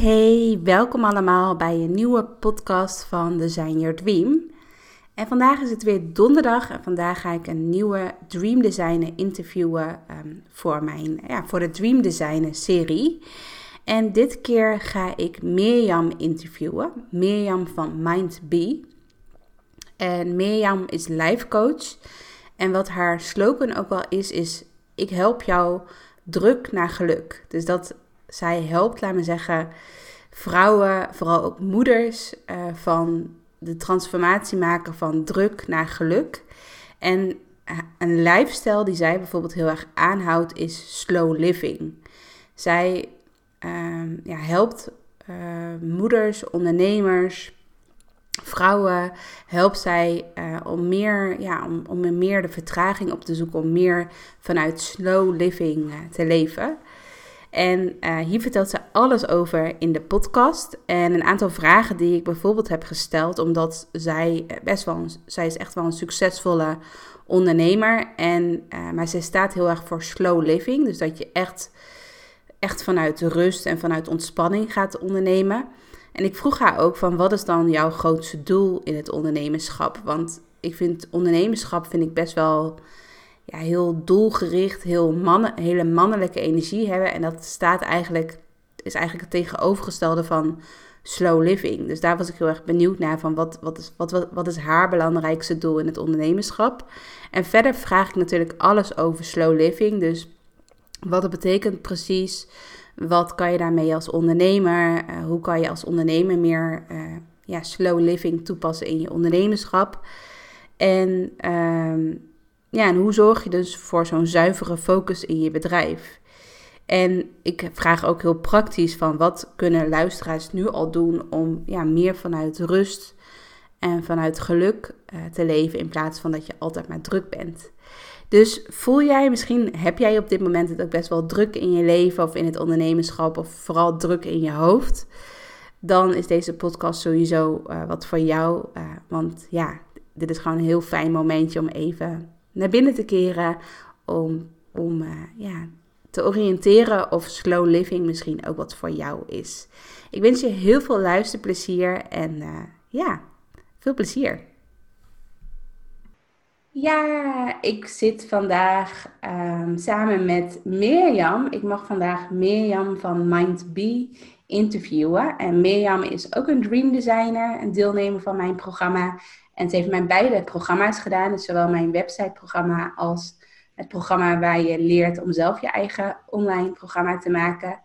Hey, welkom allemaal bij een nieuwe podcast van Design Your Dream. En vandaag is het weer donderdag en vandaag ga ik een nieuwe Dream Designer interviewen ehm, voor, mijn, ja, voor de Dream Designer serie. En dit keer ga ik Mirjam interviewen. Mirjam van MindBee. En Mirjam is life coach. En wat haar slogan ook wel is, is ik help jou druk naar geluk. Dus dat zij helpt, laat me zeggen, vrouwen, vooral ook moeders, uh, van de transformatie maken van druk naar geluk. En een lifestyle die zij bijvoorbeeld heel erg aanhoudt is slow living. Zij uh, ja, helpt uh, moeders, ondernemers, vrouwen, helpt zij om, meer, ja, om, om meer de vertraging op te zoeken, om meer vanuit slow living te leven. En uh, hier vertelt ze alles over in de podcast. En een aantal vragen die ik bijvoorbeeld heb gesteld, omdat zij best wel, zij is echt wel een succesvolle ondernemer. En, uh, maar zij staat heel erg voor slow living. Dus dat je echt, echt vanuit rust en vanuit ontspanning gaat ondernemen. En ik vroeg haar ook van wat is dan jouw grootste doel in het ondernemerschap? Want ik vind ondernemerschap vind ik best wel ja, heel doelgericht, heel mannen, hele mannelijke energie hebben. En dat staat eigenlijk, is eigenlijk het tegenovergestelde van slow living. Dus daar was ik heel erg benieuwd naar van wat, wat, is, wat, wat, wat is haar belangrijkste doel in het ondernemerschap. En verder vraag ik natuurlijk alles over slow living. Dus wat het betekent precies. Wat kan je daarmee als ondernemer? Uh, hoe kan je als ondernemer meer uh, ja, slow living toepassen in je ondernemerschap? En uh, ja, en hoe zorg je dus voor zo'n zuivere focus in je bedrijf? En ik vraag ook heel praktisch van wat kunnen luisteraars nu al doen om ja, meer vanuit rust en vanuit geluk uh, te leven in plaats van dat je altijd maar druk bent. Dus voel jij, misschien heb jij op dit moment het ook best wel druk in je leven of in het ondernemerschap of vooral druk in je hoofd. Dan is deze podcast sowieso uh, wat voor jou. Uh, want ja, dit is gewoon een heel fijn momentje om even naar binnen te keren. Om, om uh, ja, te oriënteren of slow living misschien ook wat voor jou is. Ik wens je heel veel luisterplezier en uh, ja, veel plezier. Ja, ik zit vandaag um, samen met Mirjam. Ik mag vandaag Mirjam van MindBee interviewen. En Mirjam is ook een dream designer, een deelnemer van mijn programma. En ze heeft mijn beide programma's gedaan, dus zowel mijn websiteprogramma als het programma waar je leert om zelf je eigen online programma te maken.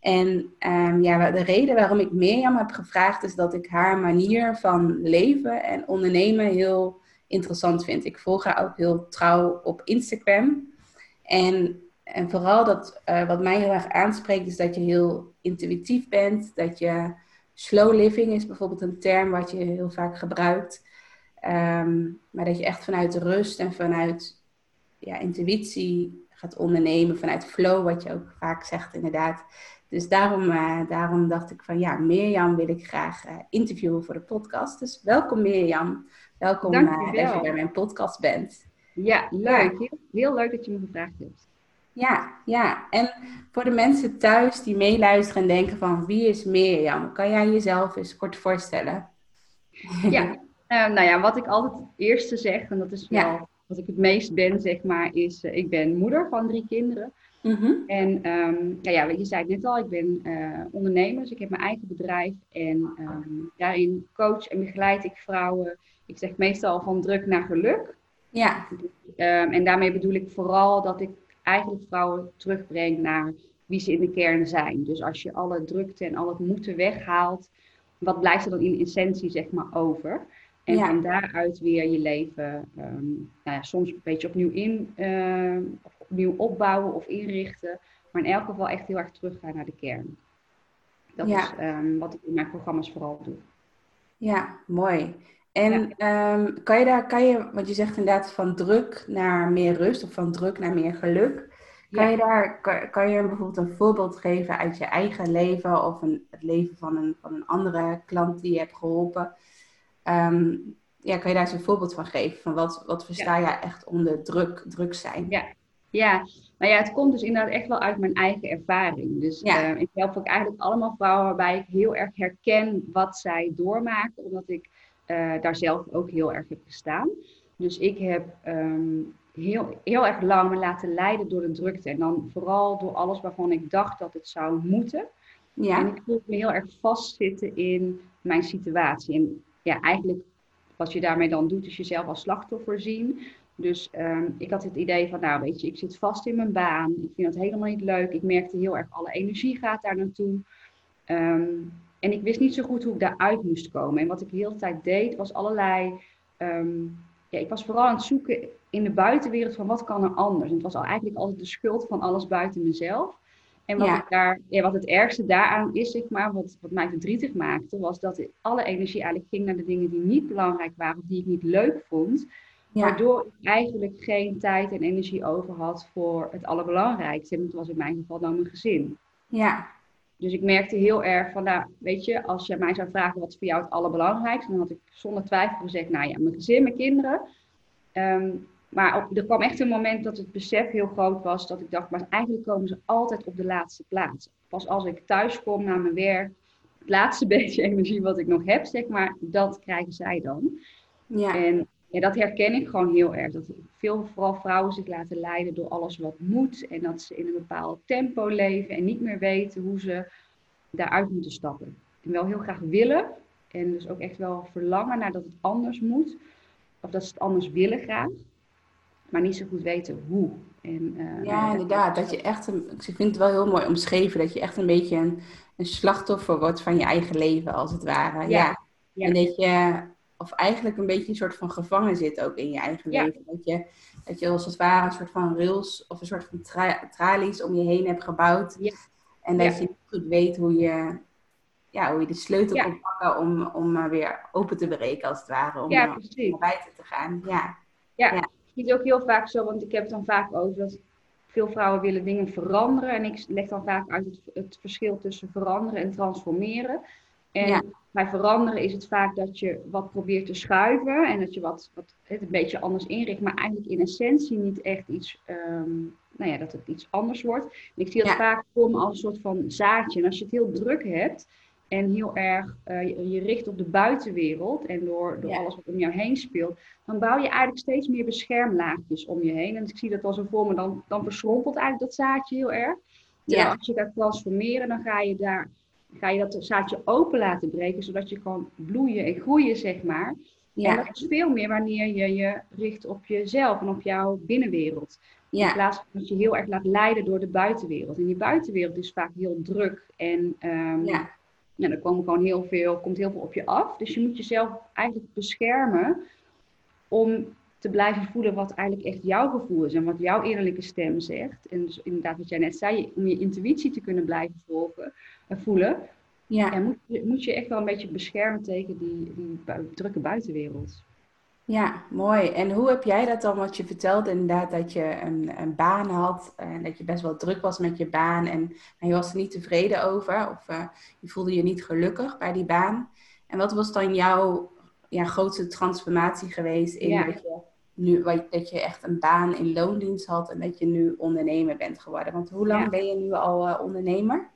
En um, ja, de reden waarom ik Mirjam heb gevraagd is dat ik haar manier van leven en ondernemen heel interessant vind. Ik volg haar ook heel trouw op Instagram. En, en vooral dat, uh, wat mij heel erg aanspreekt is dat je heel intuïtief bent. Dat je slow living is bijvoorbeeld een term wat je heel vaak gebruikt. Um, maar dat je echt vanuit rust en vanuit ja, intuïtie gaat ondernemen, vanuit flow, wat je ook vaak zegt inderdaad. Dus daarom, uh, daarom dacht ik van ja, Mirjam wil ik graag uh, interviewen voor de podcast. Dus welkom Mirjam, welkom uh, dat je bij mijn podcast bent. Ja, leuk. Heel, heel leuk dat je me gevraagd hebt. Ja, ja. En voor de mensen thuis die meeluisteren en denken van wie is Mirjam? Kan jij jezelf eens kort voorstellen? Ja, Uh, nou ja, wat ik altijd het eerste zeg, en dat is wel ja. wat ik het meest ben, zeg maar, is uh, ik ben moeder van drie kinderen. Mm -hmm. En um, ja, ja, je zei het net al, ik ben uh, ondernemer, dus ik heb mijn eigen bedrijf. En um, daarin coach en begeleid ik vrouwen, ik zeg meestal van druk naar geluk. Ja. Um, en daarmee bedoel ik vooral dat ik eigenlijk vrouwen terugbreng naar wie ze in de kern zijn. Dus als je alle drukte en al het moeten weghaalt, wat blijft er dan in essentie zeg maar over? En ja. van daaruit weer je leven um, nou ja, soms een beetje opnieuw in, uh, opnieuw opbouwen of inrichten. Maar in elk geval echt heel erg teruggaan naar de kern. Dat is ehm, wat ik in mijn programma's vooral doe. Ja, mooi. En ehm, kan je daar, kan je, want je zegt inderdaad van druk naar meer rust of van druk naar meer geluk. Kan je daar, kan, kan, je bijvoorbeeld een voorbeeld geven uit je eigen leven of een, het leven van een, van een andere klant die je hebt geholpen? Ehm, ja, kan je daar eens een voorbeeld van geven? Van wat, wat versta je echt onder druk, druk zijn? Ja. ja, nou ja, het komt dus inderdaad echt wel uit mijn eigen ervaring. Dus ja. uh, ik help ook eigenlijk allemaal vrouwen waarbij ik heel erg herken wat zij doormaken, omdat ik uh, daar zelf ook heel erg heb gestaan. Dus ik heb ehm, heel, heel erg lang me laten leiden door de drukte. En dan vooral door alles waarvan ik dacht dat het zou moeten. Ja. En ik voelde me heel erg vastzitten in mijn situatie. En ja, eigenlijk wat je daarmee dan doet, is jezelf als slachtoffer zien. Dus ehm, ik had het idee van, nou weet je, ik zit vast in mijn baan. Ik vind het helemaal niet leuk. Ik merkte heel erg, alle energie gaat daar naartoe. Um, en ik wist niet zo goed hoe ik daaruit moest komen. En wat ik de hele tijd deed, was allerlei. Ehm, ja, ik was vooral aan het zoeken in de buitenwereld van wat kan er anders. En het was al eigenlijk altijd de schuld van alles buiten mezelf. En wat, daar, ja, wat het ergste daaraan is, zeg maar, wat, wat mij verdrietig maakte, was dat alle energie eigenlijk ging naar de dingen die niet belangrijk waren, die ik niet leuk vond. Waardoor ik eigenlijk geen tijd en energie over had voor het allerbelangrijkste. En dat was in mijn geval dan mijn gezin. Ja. Dus ik merkte heel erg van, nou, weet je, als je mij zou vragen wat is voor jou het allerbelangrijkste, dan had ik zonder twijfel gezegd, nou ja, mijn gezin, mijn kinderen. Ehm, maar er kwam echt een moment dat het besef heel groot was, dat ik dacht, maar eigenlijk komen ze altijd op de laatste plaats. Pas als ik thuis kom naar mijn werk, het laatste beetje energie wat ik nog heb, zeg maar, dat krijgen zij dan. Ja. En ja, dat herken ik gewoon heel erg. Dat veel, vooral vrouwen zich laten leiden door alles wat moet. En dat ze in een bepaald tempo leven en niet meer weten hoe ze daaruit moeten stappen. En wel heel graag willen. En dus ook echt wel verlangen naar dat het anders moet. Of dat ze het anders willen graag. Maar niet zo goed weten hoe. En, uh, ja, inderdaad. Dat je echt een, ik vind het wel heel mooi omschreven. Dat je echt een beetje een, een slachtoffer wordt van je eigen leven, als het ware. ja. ja. En dat je of eigenlijk een beetje een soort van gevangen zit ook in je eigen leven. Dat je, dat je als het ware een soort van rails of een soort van tralies om je heen hebt gebouwd. Ja. En dat je niet goed weet hoe je, ja, hoe je de sleutel ja. kan pakken om, om weer open te breken als het ware. Om, ja, naar buiten te gaan. Ja. Ja. Is ook heel vaak zo, want ik heb het dan vaak over dat veel vrouwen willen dingen veranderen. En ik leg dan vaak uit het, het verschil tussen veranderen en transformeren. En bij veranderen is het vaak dat je wat probeert te schuiven en dat je wat, wat het een beetje anders inricht, maar eigenlijk in essentie niet echt iets, um, nou ja, dat het iets anders wordt. En ik zie dat vaak komen als een soort van zaadje. En als je het heel druk hebt en heel erg uh, je, richt op de buitenwereld en door, door alles wat om jou heen speelt, dan bouw je eigenlijk steeds meer beschermlaagjes om je heen. En ik zie dat als een vorm, dan, dan verschrompelt eigenlijk dat zaadje heel erg. Ja. als je gaat transformeren, dan ga je daar ga je dat zaadje open laten breken, zodat je kan bloeien en groeien, zeg maar. Ja. En dat is veel meer wanneer je je richt op jezelf en op jouw binnenwereld. In plaats van dat je heel erg laat leiden door de buitenwereld. En die buitenwereld is vaak heel druk en um, ja. Ja, er komt gewoon heel veel, komt heel veel op je af. Dus je moet jezelf eigenlijk beschermen om te blijven voelen wat eigenlijk echt jouw gevoel is en wat jouw innerlijke stem zegt. En dus inderdaad, wat jij net zei, om je intuïtie te kunnen blijven volgen, uh, voelen, ja. moet, je, moet je echt wel een beetje beschermen tegen die, die drukke buitenwereld. Ja, mooi. En hoe heb jij dat dan? wat je vertelde inderdaad dat je een, een baan had en dat je best wel druk was met je baan en, en je was er niet tevreden over of uh, je voelde je niet gelukkig bij die baan. En wat was dan jouw ja, grootste transformatie geweest in dat je nu, dat je echt een baan in loondienst had en dat je nu ondernemer bent geworden. Want hoe lang ben je nu al uh, ondernemer?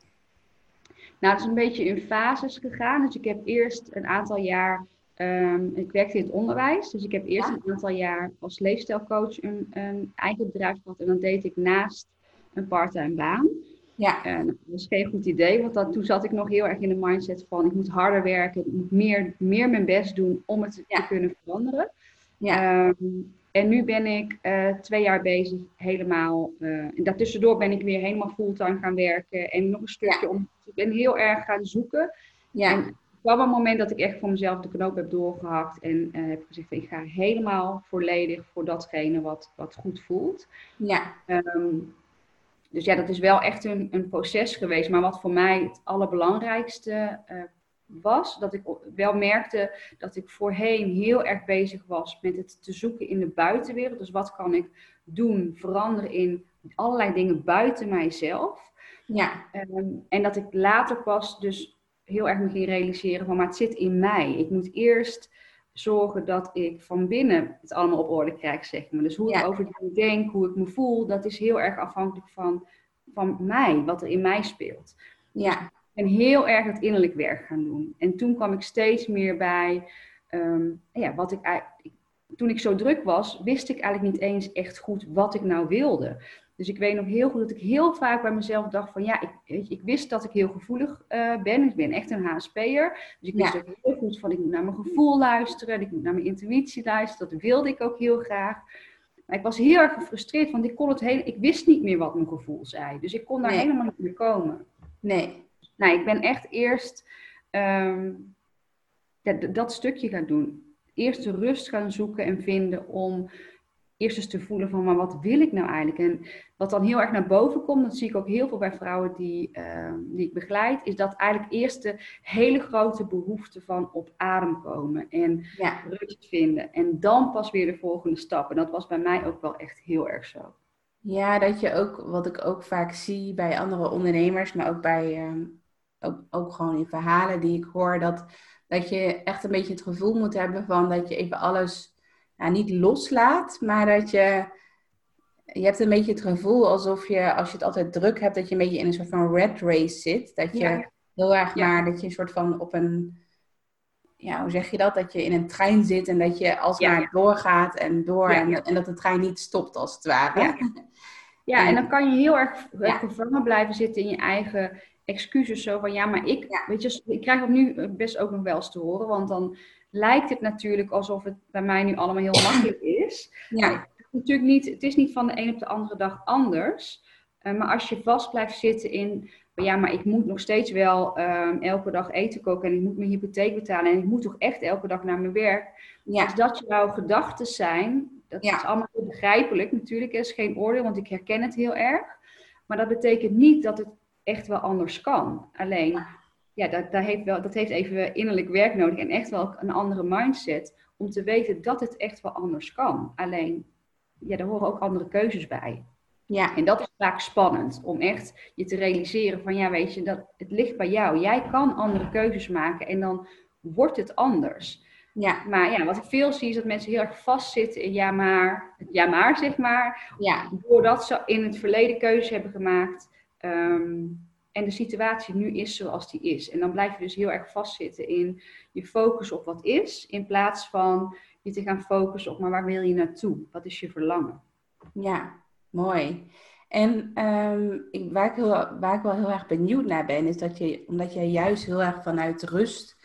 Nou, het is een beetje in fases gegaan. Dus ik heb eerst een aantal jaar, um, ik werkte in het onderwijs. Dus ik heb eerst een aantal jaar als leefstijlcoach een, een, eigen bedrijf gehad. En dan deed ik naast een parttime baan. Ja. En dat was geen goed idee, want dat, toen zat ik nog heel erg in de mindset van ik moet harder werken, ik moet meer, meer mijn best doen om het te kunnen veranderen. Ja. Ehm, en nu ben ik uh, twee jaar bezig helemaal. Uh, en daartussendoor ben ik weer helemaal fulltime gaan werken. En nog een stukje om. Ik ben heel erg gaan zoeken. Ja. En kwam een moment dat ik echt voor mezelf de knoop heb doorgehakt en uh, heb gezegd: ik ga helemaal volledig voor datgene wat, wat goed voelt. Ja. Ehm, dus ja, dat is wel echt een, een proces geweest. Maar wat voor mij het allerbelangrijkste uh, was, dat ik wel merkte dat ik voorheen heel erg bezig was met het te zoeken in de buitenwereld. Dus wat kan ik doen, veranderen in allerlei dingen buiten mijzelf. Ja. Ehm, en dat ik later pas dus heel erg me ging realiseren van, maar het zit in mij. Ik moet eerst zorgen dat ik van binnen het allemaal op orde krijg, zeg maar. Dus hoe ik over dingen denk, hoe ik me voel, dat is heel erg afhankelijk van, van mij, wat er in mij speelt. Ja. En heel erg het innerlijk werk gaan doen. En toen kwam ik steeds meer bij, ehm, ja, wat ik, toen ik zo druk was, wist ik eigenlijk niet eens echt goed wat ik nou wilde. Dus ik weet nog heel goed dat ik heel vaak bij mezelf dacht van ja, ik, weet je, ik wist dat ik heel gevoelig uh, ben. Ik ben echt een HSP'er. Dus ik wist ook heel goed van ik moet naar mijn gevoel luisteren. Ik moet naar mijn intuïtie luisteren. Dat wilde ik ook heel graag. Maar ik was heel erg gefrustreerd, want ik kon het heel, ik wist niet meer wat mijn gevoel zei. Dus ik kon daar helemaal niet meer komen. Nee. Nou, ik ben echt eerst um, dat stukje gaan doen. Eerst de rust gaan zoeken en vinden om eerst eens te voelen van, maar wat wil ik nou eigenlijk? En wat dan heel erg naar boven komt, dat zie ik ook heel veel bij vrouwen die, ehm, die ik begeleid, is dat eigenlijk eerst de hele grote behoefte van op adem komen en ja. rust vinden. En dan pas weer de volgende stap. En dat was bij mij ook wel echt heel erg zo. Ja, dat je ook, wat ik ook vaak zie bij andere ondernemers, maar ook bij, ehm, ook, ook gewoon in verhalen die ik hoor, dat, dat je echt een beetje het gevoel moet hebben van dat je even alles nou, niet loslaat, maar dat je. Je hebt een beetje het gevoel alsof je, als je het altijd druk hebt, dat je een beetje in een soort van red race zit. Dat je heel erg maar, dat je een soort van op een. Ja, hoe zeg je dat? Dat je in een trein zit en dat je alsmaar doorgaat en door. En, en, dat de trein niet stopt, als het ware. Ja, en, dan kan je heel erg gevangen blijven zitten in je eigen excuses. Zo van ja, maar ik, weet je, ik krijg het nu best ook nog wel eens te horen. Want dan lijkt het natuurlijk alsof het bij mij nu allemaal heel makkelijk is. Ja. Het is natuurlijk niet, het is niet van de een op de andere dag anders. Uh, maar als je vast blijft zitten in, ja, maar ik moet nog steeds wel um, elke dag eten koken en ik moet mijn hypotheek betalen en ik moet toch echt elke dag naar mijn werk. Ja. Als dat jouw gedachten zijn, dat Ja. is allemaal heel begrijpelijk natuurlijk, is geen oordeel, want ik herken het heel erg. Maar dat betekent niet dat het echt wel anders kan. Alleen, ja, dat, dat, heeft wel, dat heeft even innerlijk werk nodig en echt wel een andere mindset om te weten dat het echt wel anders kan. Alleen, ja, daar horen ook andere keuzes bij. Ja. En dat is vaak spannend, om echt je te realiseren van, ja, weet je, dat, het ligt bij jou. Jij kan andere keuzes maken en dan wordt het anders. Ja. Maar ja, wat ik veel zie is dat mensen heel erg vastzitten in ja maar, ja maar zeg maar. Ja. Doordat ze in het verleden keuzes hebben gemaakt. ehm, en de situatie nu is zoals die is. En dan blijf je dus heel erg vastzitten in je focus op wat is. In plaats van je te gaan focussen op maar waar wil je naartoe? Wat is je verlangen? Ja, mooi. En ehm, ik, waar, ik heel, waar ik wel heel erg benieuwd naar ben, is dat je, omdat jij juist heel erg vanuit rust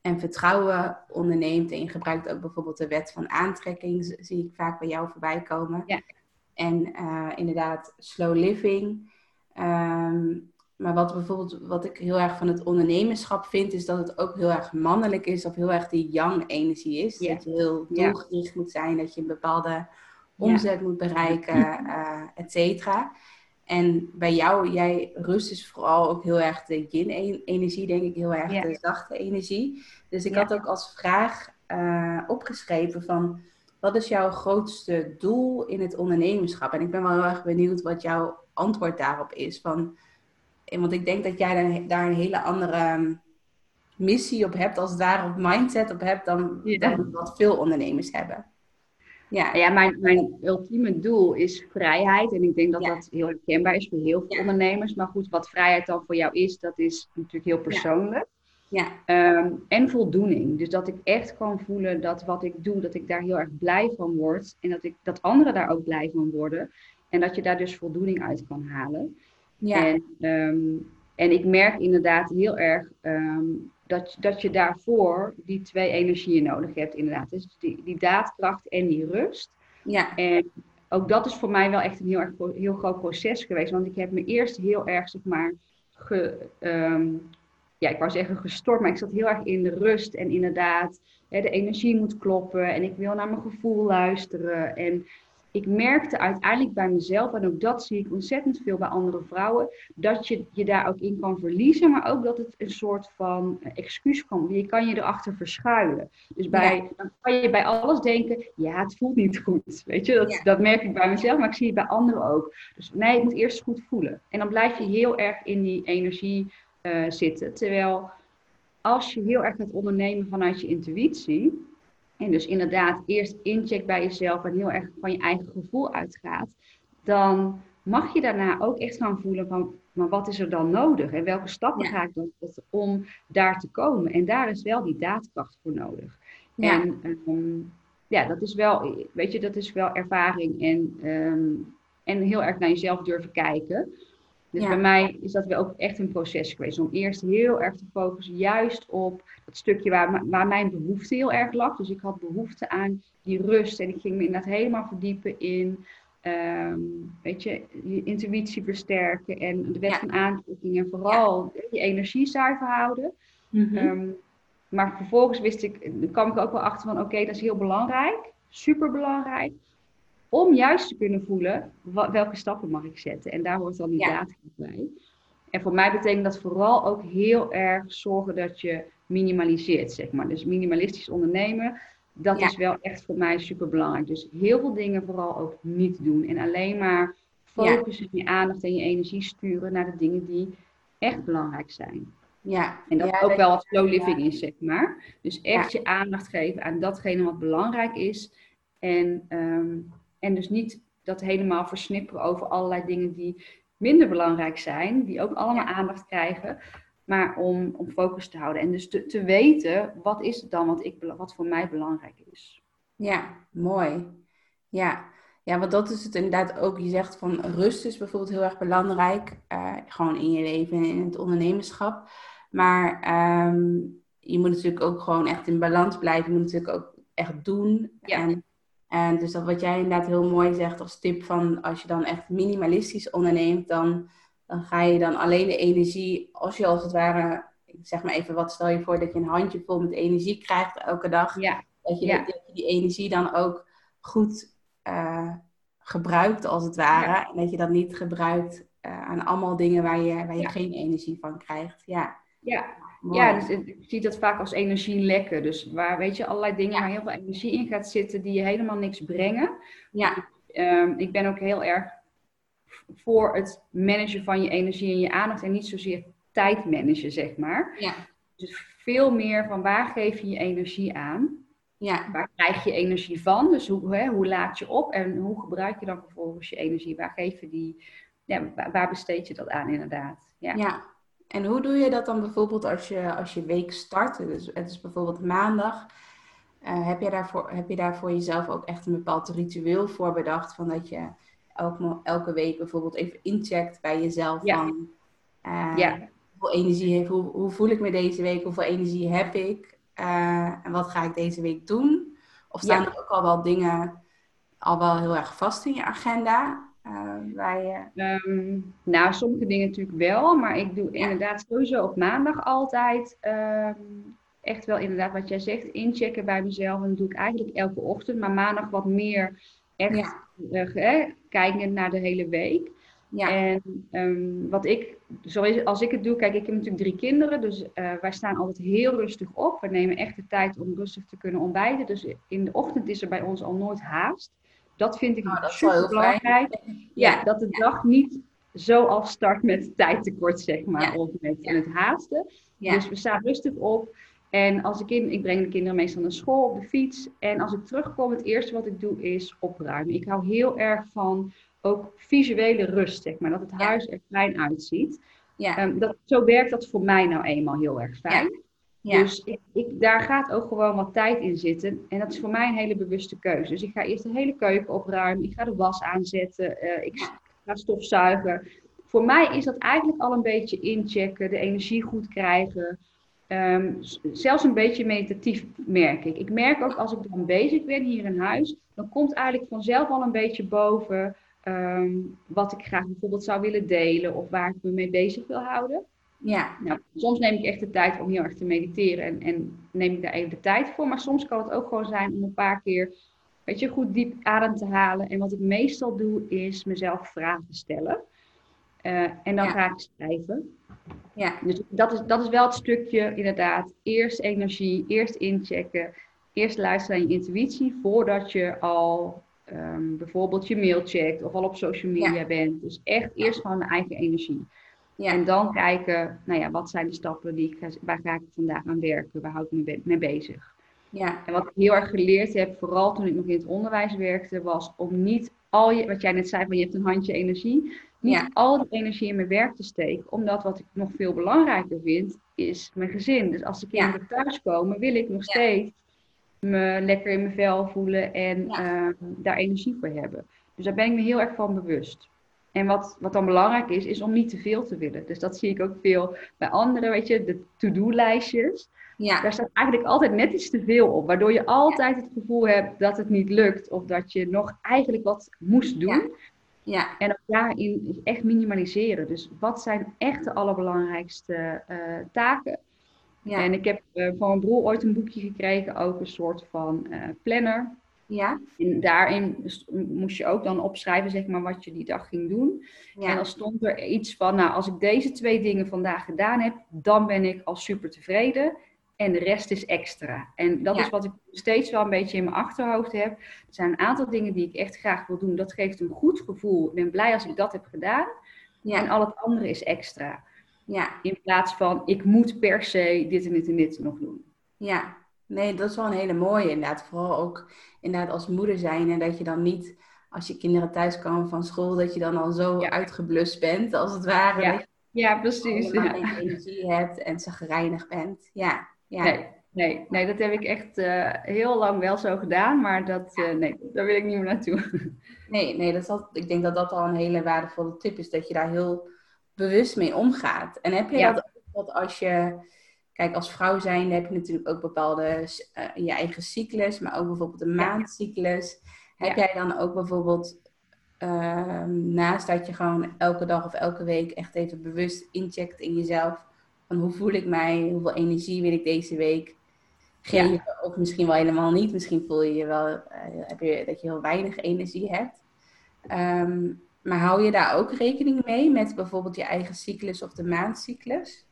en vertrouwen onderneemt en je gebruikt ook bijvoorbeeld de wet van aantrekking, zie ik vaak bij jou voorbij komen. Ja. En eh, inderdaad, slow living. Ehm, maar wat bijvoorbeeld, wat ik heel erg van het ondernemerschap vind, is dat het ook heel erg mannelijk is, of heel erg die yang-energie is. Dat je heel doelgericht moet zijn, dat je een bepaalde omzet moet bereiken, eh et cetera. En bij jou, jij rust is vooral ook heel erg de yin-energie, denk ik, heel erg de zachte energie. Dus ik had ook als vraag eh, opgeschreven van, wat is jouw grootste doel in het ondernemerschap? En ik ben wel heel erg benieuwd wat jouw antwoord daarop is. Van, want ik denk dat jij daar, daar een hele andere um, missie op hebt, als daar op mindset op hebt, dan, Ja. dan wat veel ondernemers hebben. Ja, Ja, mijn, mijn ultieme doel is vrijheid. En ik denk dat Ja. dat heel herkenbaar is voor heel veel Ja. ondernemers. Maar goed, wat vrijheid dan voor jou is, dat is natuurlijk heel persoonlijk. ja, Ehm, en voldoening. Dus dat ik echt kan voelen dat wat ik doe, dat ik daar heel erg blij van word. En dat, ik, dat anderen daar ook blij van worden. En dat je daar dus voldoening uit kan halen. Ja, En, ehm, en ik merk inderdaad heel erg ehm, dat, dat je daarvoor die twee energieën nodig hebt, inderdaad. Dus die, die daadkracht en die rust. ja, En ook dat is voor mij wel echt een heel, erg, heel groot proces geweest. Want ik heb me eerst heel erg, zeg maar, ge, ehm, ja, ik wou zeggen gestort, maar ik zat heel erg in de rust. En inderdaad, hè, de energie moet kloppen en ik wil naar mijn gevoel luisteren. En ik merkte uiteindelijk bij mezelf, en ook dat zie ik ontzettend veel bij andere vrouwen, dat je je daar ook in kan verliezen, maar ook dat het een soort van excuus kan. Je kan je erachter verschuilen. Dus bij, dan kan je bij alles denken, ja, het voelt niet goed. Weet je, dat, dat merk ik bij mezelf, maar ik zie het bij anderen ook. Dus nee, ik moet eerst goed voelen. En dan blijf je heel erg in die energie uh, zitten. Terwijl als je heel erg gaat ondernemen vanuit je intuïtie, en dus inderdaad eerst incheck bij jezelf en heel erg van je eigen gevoel uitgaat, dan mag je daarna ook echt gaan voelen van, maar wat is er dan nodig? En welke stappen ga ik dan zetten om daar te komen? En daar is wel die daadkracht voor nodig. Ja. En um, ja, dat is wel, weet je, dat is wel ervaring en, um, en heel erg naar jezelf durven kijken. Dus bij mij is dat wel ook echt een proces geweest. Om eerst heel erg te focussen juist op dat stukje waar, waar mijn behoefte heel erg lag. Dus ik had behoefte aan die rust. En ik ging me inderdaad helemaal verdiepen in, um, weet je, je intuïtie versterken. En de wet van aantrekking. En vooral je energie zuiver houden. Mhm. Ehm, maar vervolgens wist ik, kwam ik ook wel achter van oké, dat is heel belangrijk. Super belangrijk om juist te kunnen voelen welke stappen mag ik zetten. En daar hoort dan die ja. bij. En voor mij betekent dat vooral ook heel erg zorgen dat je minimaliseert, zeg maar. Dus minimalistisch ondernemen, dat is wel echt voor mij super belangrijk. Dus heel veel dingen vooral ook niet doen. En alleen maar focussen ja. je aandacht en je energie sturen naar de dingen die echt belangrijk zijn. Ja. En dat ook wel wat slow living is, zeg maar. Dus echt je aandacht geven aan datgene wat belangrijk is. En um, en dus niet dat helemaal versnipperen over allerlei dingen die minder belangrijk zijn, die ook allemaal aandacht krijgen, maar om, om focus te houden. En dus te, te weten, wat is het dan wat, ik, wat voor mij belangrijk is. Ja, mooi. Ja. ja, want dat is het inderdaad ook. Je zegt van rust is bijvoorbeeld heel erg belangrijk, uh, gewoon in je leven en in het ondernemerschap. Maar ehm, je moet natuurlijk ook gewoon echt in balans blijven. Je moet natuurlijk ook echt doen. Ja. En en dus dat wat jij inderdaad heel mooi zegt als tip van als je dan echt minimalistisch onderneemt, dan, dan ga je dan alleen de energie, als je als het ware, zeg maar even wat stel je voor dat je een handje vol met energie krijgt elke dag, ja. dat, je, dat je die energie dan ook goed uh, gebruikt als het ware. En dat je dat niet gebruikt uh, aan allemaal dingen waar je, waar je geen energie van krijgt. Ja. Ja, ja, dus ik zie dat vaak als energie lekken. Dus waar, weet je, allerlei dingen waar heel veel energie in gaat zitten die je helemaal niks brengen. Ja. Um, ik ben ook heel erg voor het managen van je energie en je aandacht en niet zozeer tijd managen, zeg maar. Ja. Dus veel meer van waar geef je je energie aan? Ja. Waar krijg je energie van? Dus hoe, hè, hoe laat je op en hoe gebruik je dan vervolgens je energie? Waar geef je die, ja, waar besteed je dat aan inderdaad? Ja. ja. En hoe doe je dat dan bijvoorbeeld als je, als je week start? Dus het is bijvoorbeeld maandag. Uh, heb, je daarvoor, heb je daar voor jezelf ook echt een bepaald ritueel voor bedacht? Van dat je elke, elke week bijvoorbeeld even incheckt bij jezelf ja. van... Uh, ja. Hoeveel energie heeft, hoe, hoe voel ik me deze week? Hoeveel energie heb ik? Uh, en wat ga ik deze week doen? Of staan er ook al wel dingen al wel heel erg vast in je agenda? Uh, nou, sommige dingen natuurlijk wel, maar ik doe inderdaad sowieso op maandag altijd ehm, echt wel inderdaad wat jij zegt, inchecken bij mezelf. En dat doe ik eigenlijk elke ochtend, maar maandag wat meer echt ja. uh, kijken naar de hele week. Ja. En um, wat ik, zoals als ik het doe, kijk, ik heb natuurlijk drie kinderen, dus uh, wij staan altijd heel rustig op. We nemen echt de tijd om rustig te kunnen ontbijten. Dus in de ochtend is er bij ons al nooit haast. Dat vind ik oh, super belangrijk. Ja, dat de dag niet zo afstart met tijdtekort, zeg maar, of met het haasten. Dus we staan rustig op. En als ik in, ik breng de kinderen meestal naar school op de fiets. En als ik terugkom, het eerste wat ik doe is opruimen. Ik hou heel erg van ook visuele rust, zeg maar. Dat het huis er fijn uitziet. Ja. Um, dat, zo werkt dat voor mij nou eenmaal heel erg fijn. Dus ik, ik, daar gaat ook gewoon wat tijd in zitten. En dat is voor mij een hele bewuste keuze. Dus ik ga eerst de hele keuken opruimen. Ik ga de was aanzetten. Uh, ik ga stofzuigen. Voor mij is dat eigenlijk al een beetje inchecken. De energie goed krijgen. Um, zelfs een beetje meditatief merk ik. Ik merk ook als ik dan bezig ben hier in huis. Dan komt eigenlijk vanzelf al een beetje boven. Um, wat ik graag bijvoorbeeld zou willen delen. Of waar ik me mee bezig wil houden. Ja. Nou, soms neem ik echt de tijd om heel erg te mediteren en, en neem ik daar even de tijd voor. Maar soms kan het ook gewoon zijn om een paar keer, weet je, goed diep adem te halen. En wat ik meestal doe, is mezelf vragen stellen. Uh, en dan ga ik schrijven. Ja. Dus dat is, dat is wel het stukje, inderdaad. Eerst energie, eerst inchecken. Eerst luisteren naar je intuïtie voordat je al um, bijvoorbeeld je mail checkt of al op social media bent. Dus echt eerst van eigen energie. Ja. En dan kijken, nou ja, wat zijn de stappen die ik, waar ga ik vandaag aan werken? Waar hou ik me mee bezig? Ja. En wat ik heel erg geleerd heb, vooral toen ik nog in het onderwijs werkte, was om niet al je, wat jij net zei, van je hebt een handje energie, niet al die energie in mijn werk te steken. Omdat wat ik nog veel belangrijker vind, is mijn gezin. Dus als de kinderen ja. thuiskomen, wil ik nog steeds me lekker in mijn vel voelen en ehm, daar energie voor hebben. Dus daar ben ik me heel erg van bewust. En wat, wat dan belangrijk is, is om niet te veel te willen. Dus dat zie ik ook veel bij anderen, weet je, de to-do-lijstjes. Ja. Daar staat eigenlijk altijd net iets te veel op, waardoor je altijd het gevoel hebt dat het niet lukt of dat je nog eigenlijk wat moest doen. Ja. ja. En ook daarin echt minimaliseren. Dus wat zijn echt de allerbelangrijkste uh, taken? Ja. En ik heb uh, van mijn broer ooit een boekje gekregen, ook een soort van uh, planner. Ja. En daarin moest je ook dan opschrijven, zeg maar, wat je die dag ging doen. Ja. En dan stond er iets van, nou, als ik deze twee dingen vandaag gedaan heb, dan ben ik al super tevreden. En de rest is extra. En dat is wat ik steeds wel een beetje in mijn achterhoofd heb. Er zijn een aantal dingen die ik echt graag wil doen. Dat geeft een goed gevoel. Ik ben blij als ik dat heb gedaan. Ja. En al het andere is extra. Ja. In plaats van, ik moet per se dit en dit en dit nog doen. Ja, nee, dat is wel een hele mooie inderdaad. Vooral ook inderdaad als moeder zijn. En dat je dan niet, als je kinderen thuis komen van school, dat je dan al zo uitgeblust bent, als het ware. Ja, ja precies. Dat je ja. energie hebt en zagrijnig bent. Ja, ja. Nee, nee, nee, dat heb ik echt uh, heel lang wel zo gedaan. Maar dat, uh, nee, daar wil ik niet meer naartoe. Nee, nee dat is al, ik denk dat dat al een hele waardevolle tip is. Dat je daar heel bewust mee omgaat. En heb je dat ook dat als je, kijk, als vrouw zijn heb je natuurlijk ook bepaalde uh, je eigen cyclus, maar ook bijvoorbeeld een maandcyclus. Heb jij dan ook bijvoorbeeld uh, naast dat je gewoon elke dag of elke week echt even bewust incheckt in jezelf van hoe voel ik mij, hoeveel energie wil ik deze week geven, of misschien wel helemaal niet. Misschien voel je je wel uh, heb je, dat je heel weinig energie hebt. Um, maar hou je daar ook rekening mee met bijvoorbeeld je eigen cyclus of de maandcyclus?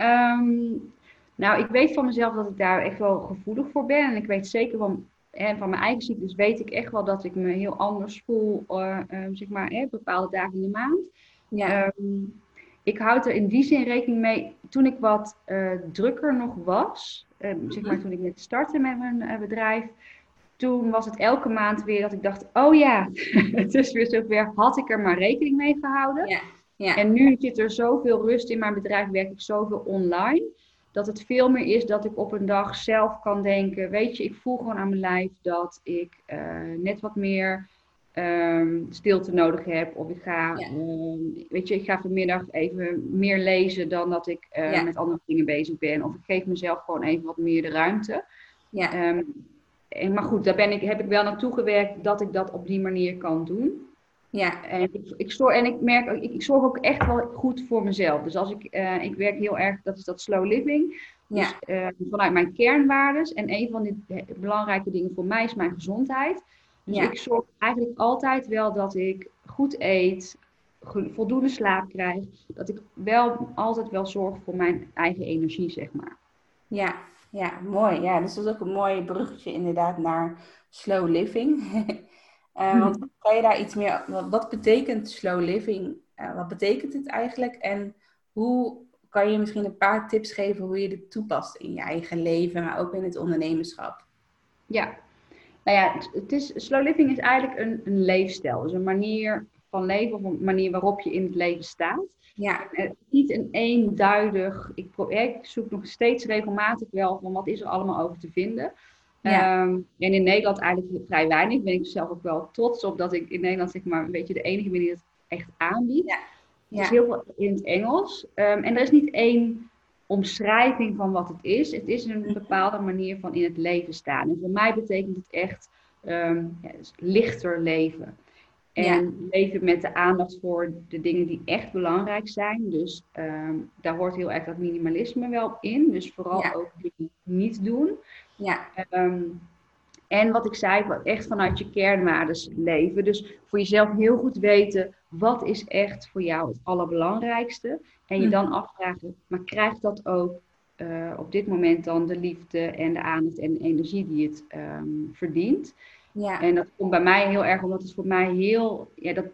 Um, nou, ik weet van mezelf dat ik daar echt wel gevoelig voor ben. En ik weet zeker van, hè, van mijn eigen cyclus weet ik echt wel dat ik me heel anders voel, uh, zeg maar, hè, bepaalde dagen in de maand. Ja. Um, ik houd er in die zin rekening mee, toen ik wat uh, drukker nog was, zeg maar mhm. toen ik net startte met mijn bedrijf, toen was het elke maand weer dat ik dacht, oh ja, het is weer zover, had ik er maar rekening mee gehouden. Ja, ja. En nu zit er zoveel rust in mijn bedrijf, werk ik zoveel online, dat het veel meer is dat ik op een dag zelf kan denken, weet je, ik voel gewoon aan mijn lijf dat ik uh, net wat meer um, stilte nodig heb. Of ik ga, ja. um, weet je, ik ga vanmiddag even meer lezen dan dat ik uh, met andere dingen bezig ben. Of ik geef mezelf gewoon even wat meer de ruimte. Ja. Um, en, maar goed, daar ben ik, heb ik wel naartoe gewerkt dat ik dat op die manier kan doen. Ja. En ik, ik, zorg, en ik merk, ik, ik zorg ook echt wel goed voor mezelf. Dus als ik, uh, ik werk heel erg, dat is dat slow living. Dus, ja. Uh, vanuit mijn kernwaardes. En een van de belangrijke dingen voor mij is mijn gezondheid. Dus ja. ik zorg eigenlijk altijd wel dat ik goed eet, voldoende slaap krijg. Dat ik wel altijd wel zorg voor mijn eigen energie, zeg maar. Ja, ja, mooi. Ja, dus dat is ook een mooi bruggetje inderdaad naar slow living. uh, Want kan je daar iets meer... Wat, wat betekent slow living? Uh, wat betekent het eigenlijk? En hoe kan je misschien een paar tips geven hoe je dit toepast in je eigen leven, maar ook in het ondernemerschap? Ja, nou ja, het is, slow living is eigenlijk een, een leefstijl. Dus een manier van leven of een manier waarop je in het leven staat. Ja. Uh, niet een eenduidig. Ik, ik, zoek nog steeds regelmatig wel van wat is er allemaal over te vinden. Ja. Um, en in Nederland eigenlijk vrij weinig. Ben ik zelf ook wel trots op dat ik in Nederland zeg maar een beetje de enige ben die het echt aanbiedt. Ja. Ja. is heel veel in het Engels. Um, en er is niet één omschrijving van wat het is. Het is een bepaalde manier van in het leven staan. En voor mij betekent het echt um, ja, lichter leven. En leven met de aandacht voor de dingen die echt belangrijk zijn. Dus ehm, daar hoort heel erg dat minimalisme wel in. Dus vooral ook dingen niet doen. Ja. Ehm, en wat ik zei, echt vanuit je kernwaardes leven. Dus voor jezelf heel goed weten, wat is echt voor jou het allerbelangrijkste? En je dan mhm. afvragen, maar krijgt dat ook uh, op dit moment dan de liefde en de aandacht en de energie die het um, verdient? Ja. En dat komt bij mij heel erg omdat het voor mij heel, ja, dat,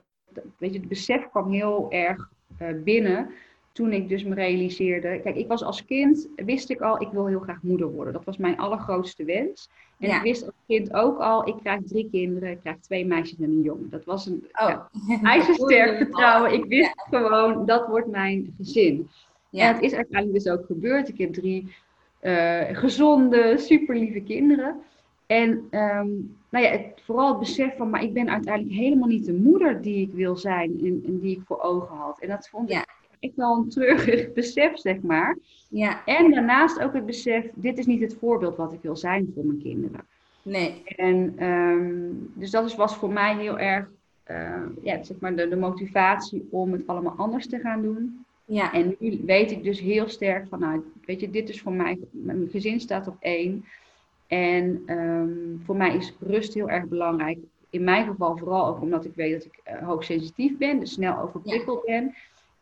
weet je, het besef kwam heel erg uh, binnen toen ik dus me realiseerde. Kijk, ik was als kind, wist ik al, ik wil heel graag moeder worden. Dat was mijn allergrootste wens. En ik wist als kind ook al, ik krijg drie kinderen, ik krijg twee meisjes en een jongen. Dat was een oh. ja, ijzersterk vertrouwen. Ik wist gewoon, dat wordt mijn gezin. Ja. En het is uiteindelijk dus ook gebeurd. Ik heb drie uh, gezonde, super lieve kinderen. En um, nou ja, het, vooral het besef van, maar ik ben uiteindelijk helemaal niet de moeder die ik wil zijn en, en die ik voor ogen had. En dat vond ik echt wel een treurig besef, zeg maar. Ja. En daarnaast ook het besef, dit is niet het voorbeeld wat ik wil zijn voor mijn kinderen. Nee. En um, dus dat is, was voor mij heel erg uh, ja, zeg maar de, de motivatie om het allemaal anders te gaan doen. Ja. En nu weet ik dus heel sterk van, nou, weet je, dit is voor mij, mijn gezin staat op één. En um, voor mij is rust heel erg belangrijk. In mijn geval vooral ook omdat ik weet dat ik uh, hoogsensitief ben, dus snel overprikkeld ben.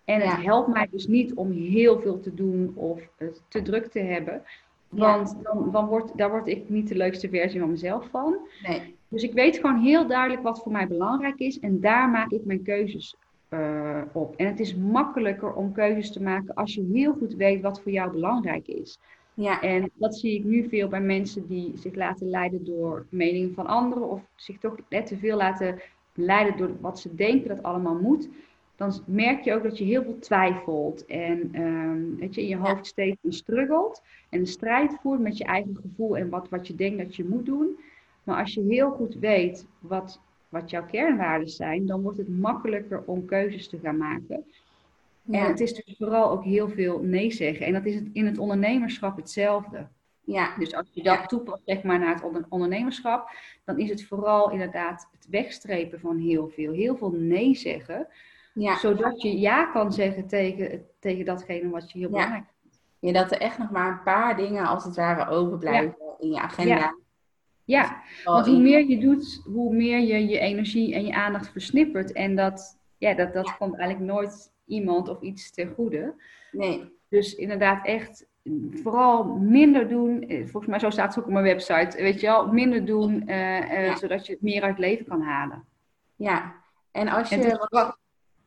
En het helpt mij dus niet om heel veel te doen of het te druk te hebben. Want dan, dan word, daar word ik niet de leukste versie van mezelf van. Nee. Dus ik weet gewoon heel duidelijk wat voor mij belangrijk is. En daar maak ik mijn keuzes uh, op. En het is makkelijker om keuzes te maken als je heel goed weet wat voor jou belangrijk is. Ja. En dat zie ik nu veel bij mensen die zich laten leiden door meningen van anderen. Of zich toch net te veel laten leiden door wat ze denken dat allemaal moet dan merk je ook dat je heel veel twijfelt en um, dat je in je hoofd steeds struggelt en een strijd voert met je eigen gevoel en wat, wat je denkt dat je moet doen. Maar als je heel goed weet wat, wat jouw kernwaarden zijn, dan wordt het makkelijker om keuzes te gaan maken. Ja. En het is dus vooral ook heel veel nee zeggen. En dat is het in het ondernemerschap hetzelfde. Ja. Dus als je dat toepast zeg maar, naar het ondernemerschap, dan is het vooral inderdaad het wegstrepen van heel veel. Heel veel nee zeggen. Ja. Zodat je ja kan zeggen tegen, tegen datgene wat je heel belangrijk vindt. Ja, dat er echt nog maar een paar dingen als het ware overblijven in je agenda. Ja. Want hoe meer je doet, hoe meer je je energie en je aandacht versnippert. En dat, ja, dat, dat komt eigenlijk nooit iemand of iets ten goede. Nee. Dus inderdaad echt vooral minder doen. Eh, volgens mij zo staat het ook op mijn website. Weet je wel, minder doen, uh, uh, zodat je het meer uit leven kan halen. Ja, en als je... wat,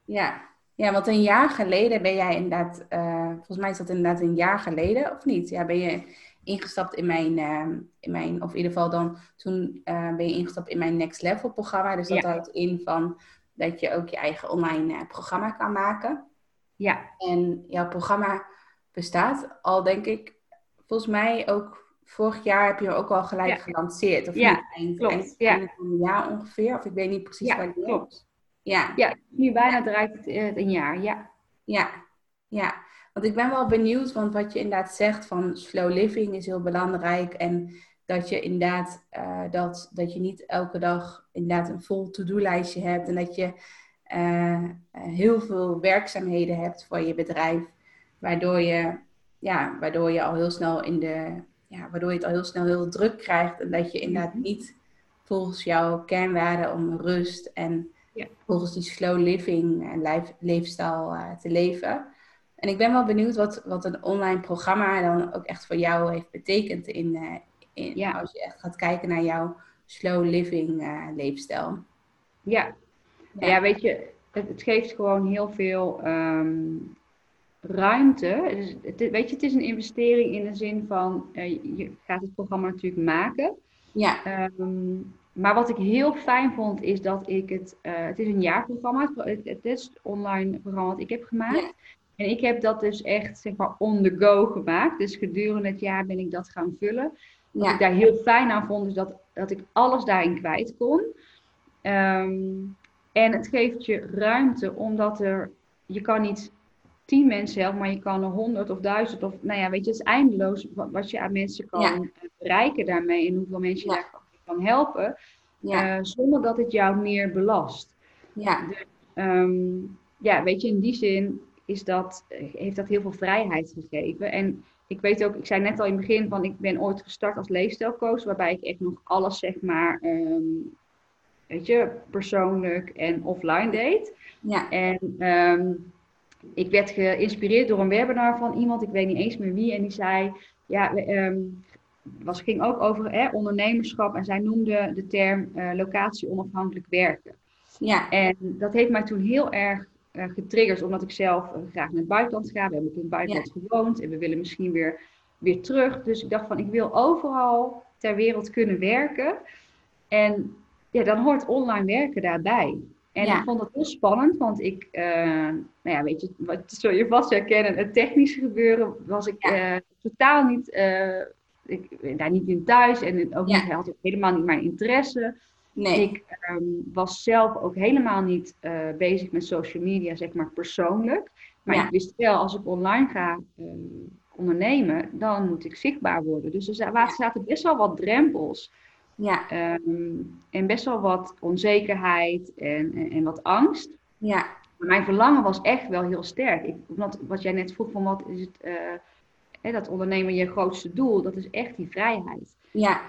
ja. ja, want een jaar geleden ben jij inderdaad, uh, volgens mij is dat inderdaad een jaar geleden, of niet? Ja, ben je ingestapt in mijn, uh, in mijn of in ieder geval dan, toen uh, ben je ingestapt in mijn Next Level programma. Dus dat ja. houdt in van dat je ook je eigen online programma kan maken. Ja. En jouw programma bestaat al, denk ik, volgens mij ook vorig jaar heb je ook al gelijk ja. gelanceerd. Of ja, niet? Eind, klopt. Eind, ja. van een jaar ongeveer, of ik weet niet precies ja, wanneer. klopt. Ja. Ja, nu bijna draait het uh, een jaar, ja. Ja, ja. Want ik ben wel benieuwd, want wat je inderdaad zegt van slow living is heel belangrijk. En dat je inderdaad, uh, dat, dat je niet elke dag inderdaad een vol to-do-lijstje hebt. En dat je uh, heel veel werkzaamheden hebt voor je bedrijf. Waardoor je, ja, waardoor je al heel snel in de, ja, waardoor je het al heel snel heel druk krijgt. En dat je inderdaad niet volgens jouw kernwaarden om rust en ja. volgens die slow living en leefstijl uh, te leven. En ik ben wel benieuwd wat, wat een online programma dan ook echt voor jou heeft betekend in, uh, in ja. als je echt gaat kijken naar jouw slow living uh, leefstijl. Ja. ja. Ja, weet je, het, het geeft gewoon heel veel um, ruimte. Dus het, weet je, het is een investering in de zin van, je gaat het programma natuurlijk maken. Ja. Um, maar wat ik heel fijn vond, is dat ik het. Uh, het is een jaarprogramma. Het, is online programma wat ik heb gemaakt. En ik heb dat dus echt, zeg maar, on the go gemaakt. Dus gedurende het jaar ben ik dat gaan vullen. Wat ja. ik daar heel fijn aan vond, is dat, dat ik alles daarin kwijt kon. Um, en het geeft je ruimte, omdat er. Je kan niet tien mensen helpen, maar je kan er honderd of duizend of. Nou ja, weet je, het is eindeloos wat je aan mensen kan ja. bereiken daarmee. En hoeveel mensen je daar kan kan helpen, ja. uh, zonder dat het jou meer belast. Ja. Dus, ehm, ja, weet je, in die zin is dat, heeft dat heel veel vrijheid gegeven. En ik weet ook, ik zei net al in het begin van ik ben ooit gestart als leefstijlcoach, waarbij ik echt nog alles zeg maar, ehm, weet je, persoonlijk en offline deed. Ja. En ehm, ik werd geïnspireerd door een webinar van iemand, ik weet niet eens meer wie, en die zei, ja, um, was, ging ook over hè, ondernemerschap en zij noemde de term uh, locatie onafhankelijk werken. Ja. En dat heeft mij toen heel erg uh, getriggerd, omdat ik zelf uh, graag naar het buitenland ga. We hebben ook in het buitenland gewoond en we willen misschien weer, weer terug. Dus ik dacht van, ik wil overal ter wereld kunnen werken. En ja, dan hoort online werken daarbij. En ik vond dat heel spannend, want ik, uh, nou ja, weet je, wat zul je vast herkennen, het technische gebeuren was ik totaal niet, ik, daar niet in thuis en ook niet, had ik helemaal niet mijn interesse. Nee. Ik ehm, was zelf ook helemaal niet uh, bezig met social media, zeg maar persoonlijk. Maar ik wist wel, als ik online ga ehm, ondernemen, dan moet ik zichtbaar worden. Dus er zaten best wel wat drempels. Ja. Ehm, en best wel wat onzekerheid en, en, en, wat angst. Ja. Maar mijn verlangen was echt wel heel sterk. Ik, omdat, wat jij net vroeg van wat is het, uh, hè, dat ondernemen je grootste doel, dat is echt die vrijheid. Ja.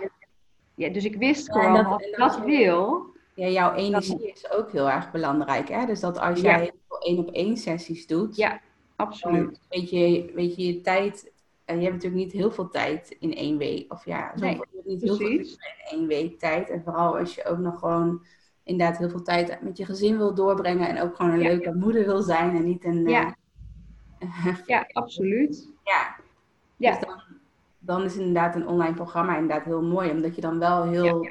Ja, dus ik wist gewoon, dat, als ik dat wil... Ja, jouw energie is ook heel erg belangrijk. Hè? Dus dat als jij één op één sessies doet... Ja, absoluut. Weet je, weet je, je tijd... En je hebt natuurlijk niet heel veel tijd in één week. Of ja, nee, niet heel veel in één week tijd. En vooral als je ook nog gewoon inderdaad heel veel tijd met je gezin wil doorbrengen. En ook gewoon een leuke moeder wil zijn. En niet een... Ja, uh, ja absoluut. Ja. Ja. Dus dan, dan is inderdaad een online programma inderdaad heel mooi. Omdat je dan wel heel,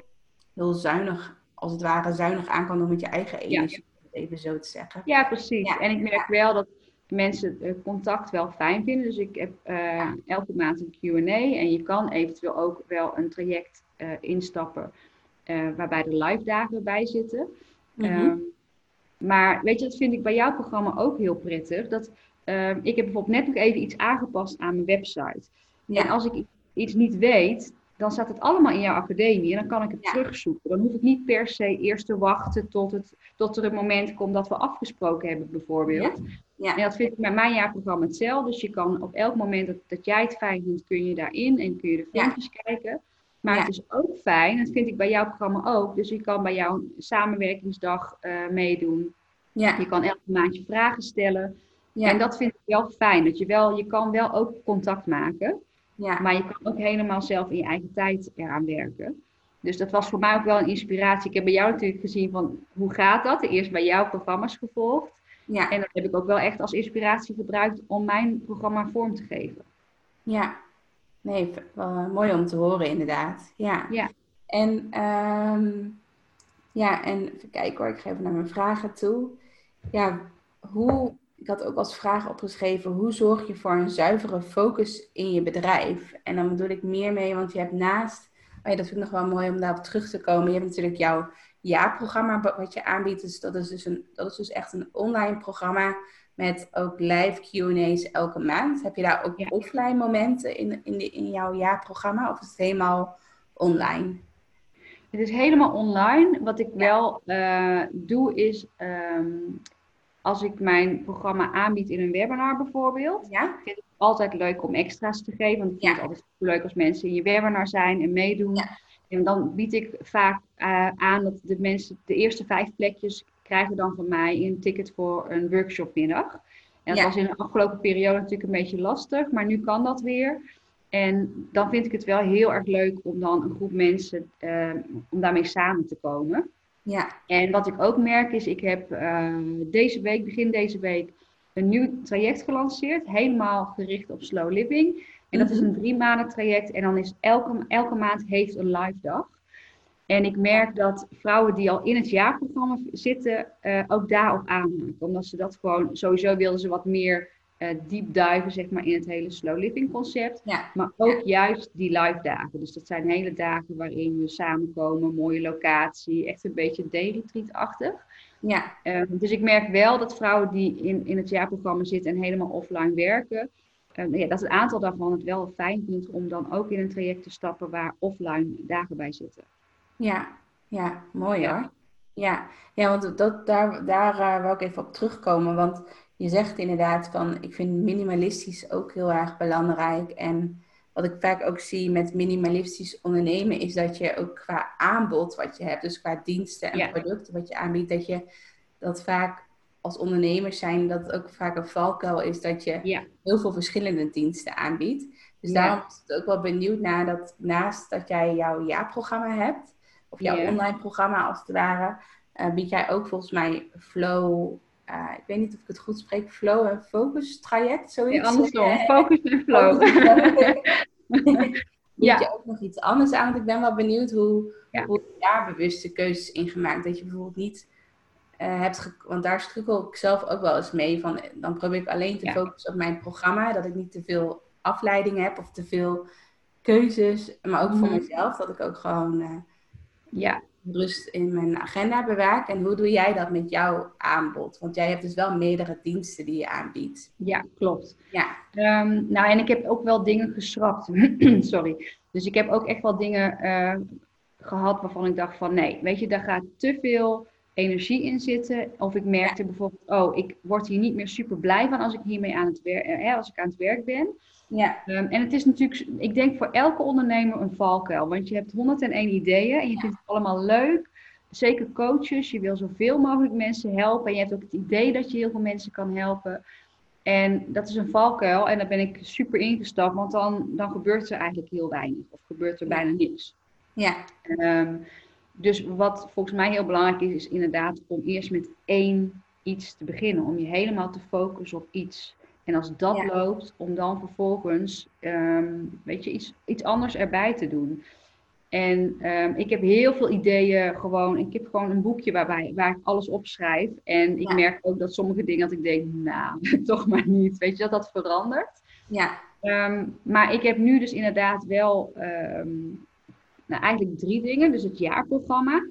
heel zuinig, als het ware, zuinig aan kan doen met je eigen energie. Ja. Even zo te zeggen. Ja, precies. En ik merk wel dat mensen het contact wel fijn vinden. Dus ik heb uh, elke maand een QA. En je kan eventueel ook wel een traject uh, instappen. Uh, waarbij de live dagen bij zitten. Mm -hmm. maar weet je, dat vind ik bij jouw programma ook heel prettig. Dat, ehm, ik heb bijvoorbeeld net nog even iets aangepast aan mijn website. Ja. En als ik iets niet weet, dan staat het allemaal in jouw academie en dan kan ik het terugzoeken. Dan hoef ik niet per se eerst te wachten tot, het, tot er een moment komt dat we afgesproken hebben, bijvoorbeeld. Ja. ja. En dat vind ik met mijn jaarprogramma hetzelfde. Dus je kan op elk moment dat, dat jij het fijn vindt, kun je daarin en kun je de filmpjes kijken. Maar het is ook fijn, dat vind ik bij jouw programma ook. Dus je kan bij jouw samenwerkingsdag uh, meedoen. Ja. Je kan elke maand je vragen stellen. Ja. En dat vind ik wel fijn. Dat je wel, je kan wel ook contact maken. Ja. Maar je kan ook helemaal zelf in je eigen tijd eraan werken. Dus dat was voor mij ook wel een inspiratie. Ik heb bij jou natuurlijk gezien van hoe gaat dat? Eerst bij jouw programma's gevolgd. Ja. En dat heb ik ook wel echt als inspiratie gebruikt om mijn programma vorm te geven. Ja, nee, wel mooi om te horen inderdaad. Ja. ja. En, um, ja, en even kijken hoor, ik ga even naar mijn vragen toe. Ja, hoe ik had ook als vraag opgeschreven, hoe zorg je voor een zuivere focus in je bedrijf? En dan bedoel ik meer mee, want je hebt naast, oh ja, dat vind ik nog wel mooi om daarop terug te komen. Je hebt natuurlijk jouw jaarprogramma wat je aanbiedt. Dus dat is dus, een, dat is dus echt een online programma met ook live Q&A's elke maand. Heb je daar ook offline momenten in, in, de, in jouw jaarprogramma of is het helemaal online? Het is helemaal online. Wat ik wel uh, doe is, um, als ik mijn programma aanbied in een webinar bijvoorbeeld, ja. vind ik het altijd leuk om extra's te geven. Want ik vind het altijd leuk als mensen in je webinar zijn en meedoen. En dan bied ik vaak uh, aan dat de mensen de eerste vijf plekjes krijgen dan van mij een ticket voor een workshopmiddag. En dat was in de afgelopen periode natuurlijk een beetje lastig, maar nu kan dat weer. En dan vind ik het wel heel erg leuk om dan een groep mensen, uh, om daarmee samen te komen. Ja. En wat ik ook merk is, ik heb uh, deze week, begin deze week, een nieuw traject gelanceerd. Helemaal gericht op slow living. En dat is mhm. een drie maanden traject. En dan is elke, elke maand heeft een live dag. En ik merk dat vrouwen die al in het jaarprogramma zitten, uh, ook daarop aanhaken. Omdat ze dat gewoon, sowieso wilden ze wat meer uh, diep duiven zeg maar, in het hele slow living concept. Maar ook juist die live dagen. Dus dat zijn hele dagen waarin we samenkomen, mooie locatie, echt een beetje day-retreat-achtig. Ja. Uh, dus ik merk wel dat vrouwen die in, in het jaarprogramma zitten en helemaal offline werken, uh, ja, dat het aantal daarvan het wel fijn vindt om dan ook in een traject te stappen waar offline dagen bij zitten. Ja, ja mooi hoor. Ja, ja want dat, daar, daar uh, wou ik even op terugkomen. Want je zegt inderdaad van, ik vind minimalistisch ook heel erg belangrijk. En wat ik vaak ook zie met minimalistisch ondernemen, is dat je ook qua aanbod wat je hebt, dus qua diensten en producten wat je aanbiedt, dat je dat vaak als ondernemers zijn, dat het ook vaak een valkuil is dat je heel veel verschillende diensten aanbiedt. Dus daarom is het ook wel benieuwd naar dat naast dat jij jouw jaarprogramma hebt, of jouw online programma als het ware, uh, bied jij ook volgens mij Flow uh, ik weet niet of ik het goed spreek, flow en focus traject, zoiets. Ja, andersom, focus en flow. ja. je ook nog iets anders aan? Want ik ben wel benieuwd hoe, ja. hoe je daar bewuste keuzes in gemaakt. Dat je bijvoorbeeld niet uh, hebt, want daar strukkel ik zelf ook wel eens mee. Van, dan probeer ik alleen te focussen op mijn programma, dat ik niet te veel afleiding heb of te veel keuzes. Maar ook voor mhm. mezelf, dat ik ook gewoon uh, ja rust in mijn agenda bewaak. En hoe doe jij dat met jouw aanbod? Want jij hebt dus wel meerdere diensten die je aanbiedt. Ja, klopt. Ja. Ehm, nou, en ik heb ook wel dingen geschrapt. Sorry. Dus ik heb ook echt wel dingen uh, gehad waarvan ik dacht van nee, weet je, daar gaat te veel energie in zitten. Of ik merkte bijvoorbeeld, oh, ik word hier niet meer super blij van als ik hiermee aan het werk, eh, als ik aan het werk ben. Ja. Um, en het is natuurlijk, ik denk voor elke ondernemer een valkuil. Want je hebt 101 ideeën en je vindt het allemaal leuk. Zeker coaches, je wil zoveel mogelijk mensen helpen. En je hebt ook het idee dat je heel veel mensen kan helpen. En dat is een valkuil en daar ben ik super ingestapt, want dan, dan gebeurt er eigenlijk heel weinig. Of gebeurt er bijna niks. Ja. Um, dus wat volgens mij heel belangrijk is, is inderdaad om eerst met één iets te beginnen. Om je helemaal te focussen op iets. En als dat loopt, om dan vervolgens, um, weet je, iets, iets anders erbij te doen. En um, ik heb heel veel ideeën gewoon. Ik heb gewoon een boekje waarbij, waar ik alles opschrijf. En ik merk ook dat sommige dingen dat ik denk, nou, toch maar niet. Weet je, dat dat verandert. Ja. Um, maar ik heb nu dus inderdaad wel nou, eigenlijk drie dingen. Dus het jaarprogramma.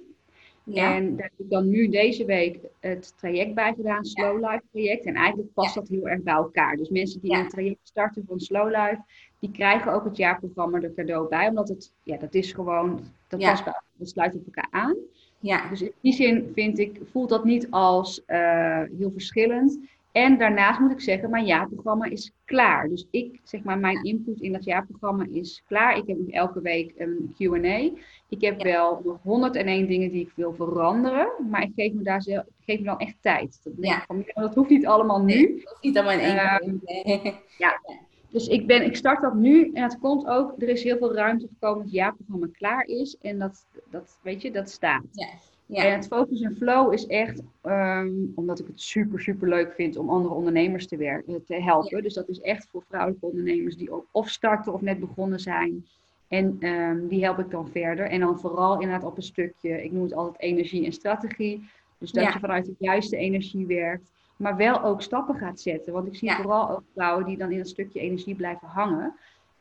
Ja. En daar heb ik dan nu deze week het traject bij gedaan, Slow Life traject. En eigenlijk past dat heel erg bij elkaar. Dus mensen die ja. een traject starten van Slow Life, die krijgen ook het jaarprogramma er cadeau bij. Omdat het, ja, dat is gewoon, dat past bij, dat sluit op elkaar aan. Ja. Dus in die zin vind ik, voelt dat niet als uh, heel verschillend. En daarnaast moet ik zeggen, mijn jaarprogramma is klaar. Dus ik, zeg maar, mijn input in dat jaarprogramma is klaar. Ik heb elke week een Q&A. Ik heb wel nog 101 dingen die ik wil veranderen. Maar ik geef me daar zelf, geef me dan echt tijd. Dat, ja. van, dat hoeft niet allemaal nu. Nee, dat hoeft niet allemaal in één uh, Ja. Dus ik, ben, ik start dat nu. En het komt ook, er is heel veel ruimte gekomen dat het jaarprogramma klaar is. En dat, dat weet je, dat staat. Ja. Ja. En het focus en flow is echt, ehm, omdat ik het super, super leuk vind om andere ondernemers te, werken, te helpen. Dus dat is echt voor vrouwelijke ondernemers die of starten of net begonnen zijn. En um, die help ik dan verder. En dan vooral inderdaad op een stukje, ik noem het altijd energie en strategie. Dus dat je vanuit de juiste energie werkt. Maar wel ook stappen gaat zetten. Want ik zie vooral ook vrouwen die dan in een stukje energie blijven hangen.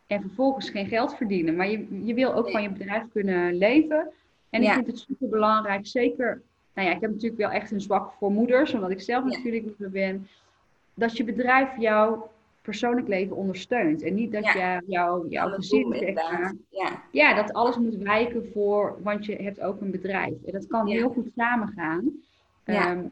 En vervolgens geen geld verdienen. Maar je, je wil ook van je bedrijf kunnen leven. En ik vind het super belangrijk, zeker, nou ja, ik heb natuurlijk wel echt een zwak voor moeders, omdat ik zelf natuurlijk moeder ben, dat je bedrijf jouw persoonlijk leven ondersteunt. En niet dat je jouw, jouw gezin, zeg maar, ja. ja, dat alles moet wijken voor, want je hebt ook een bedrijf. En dat kan heel goed samengaan. Um,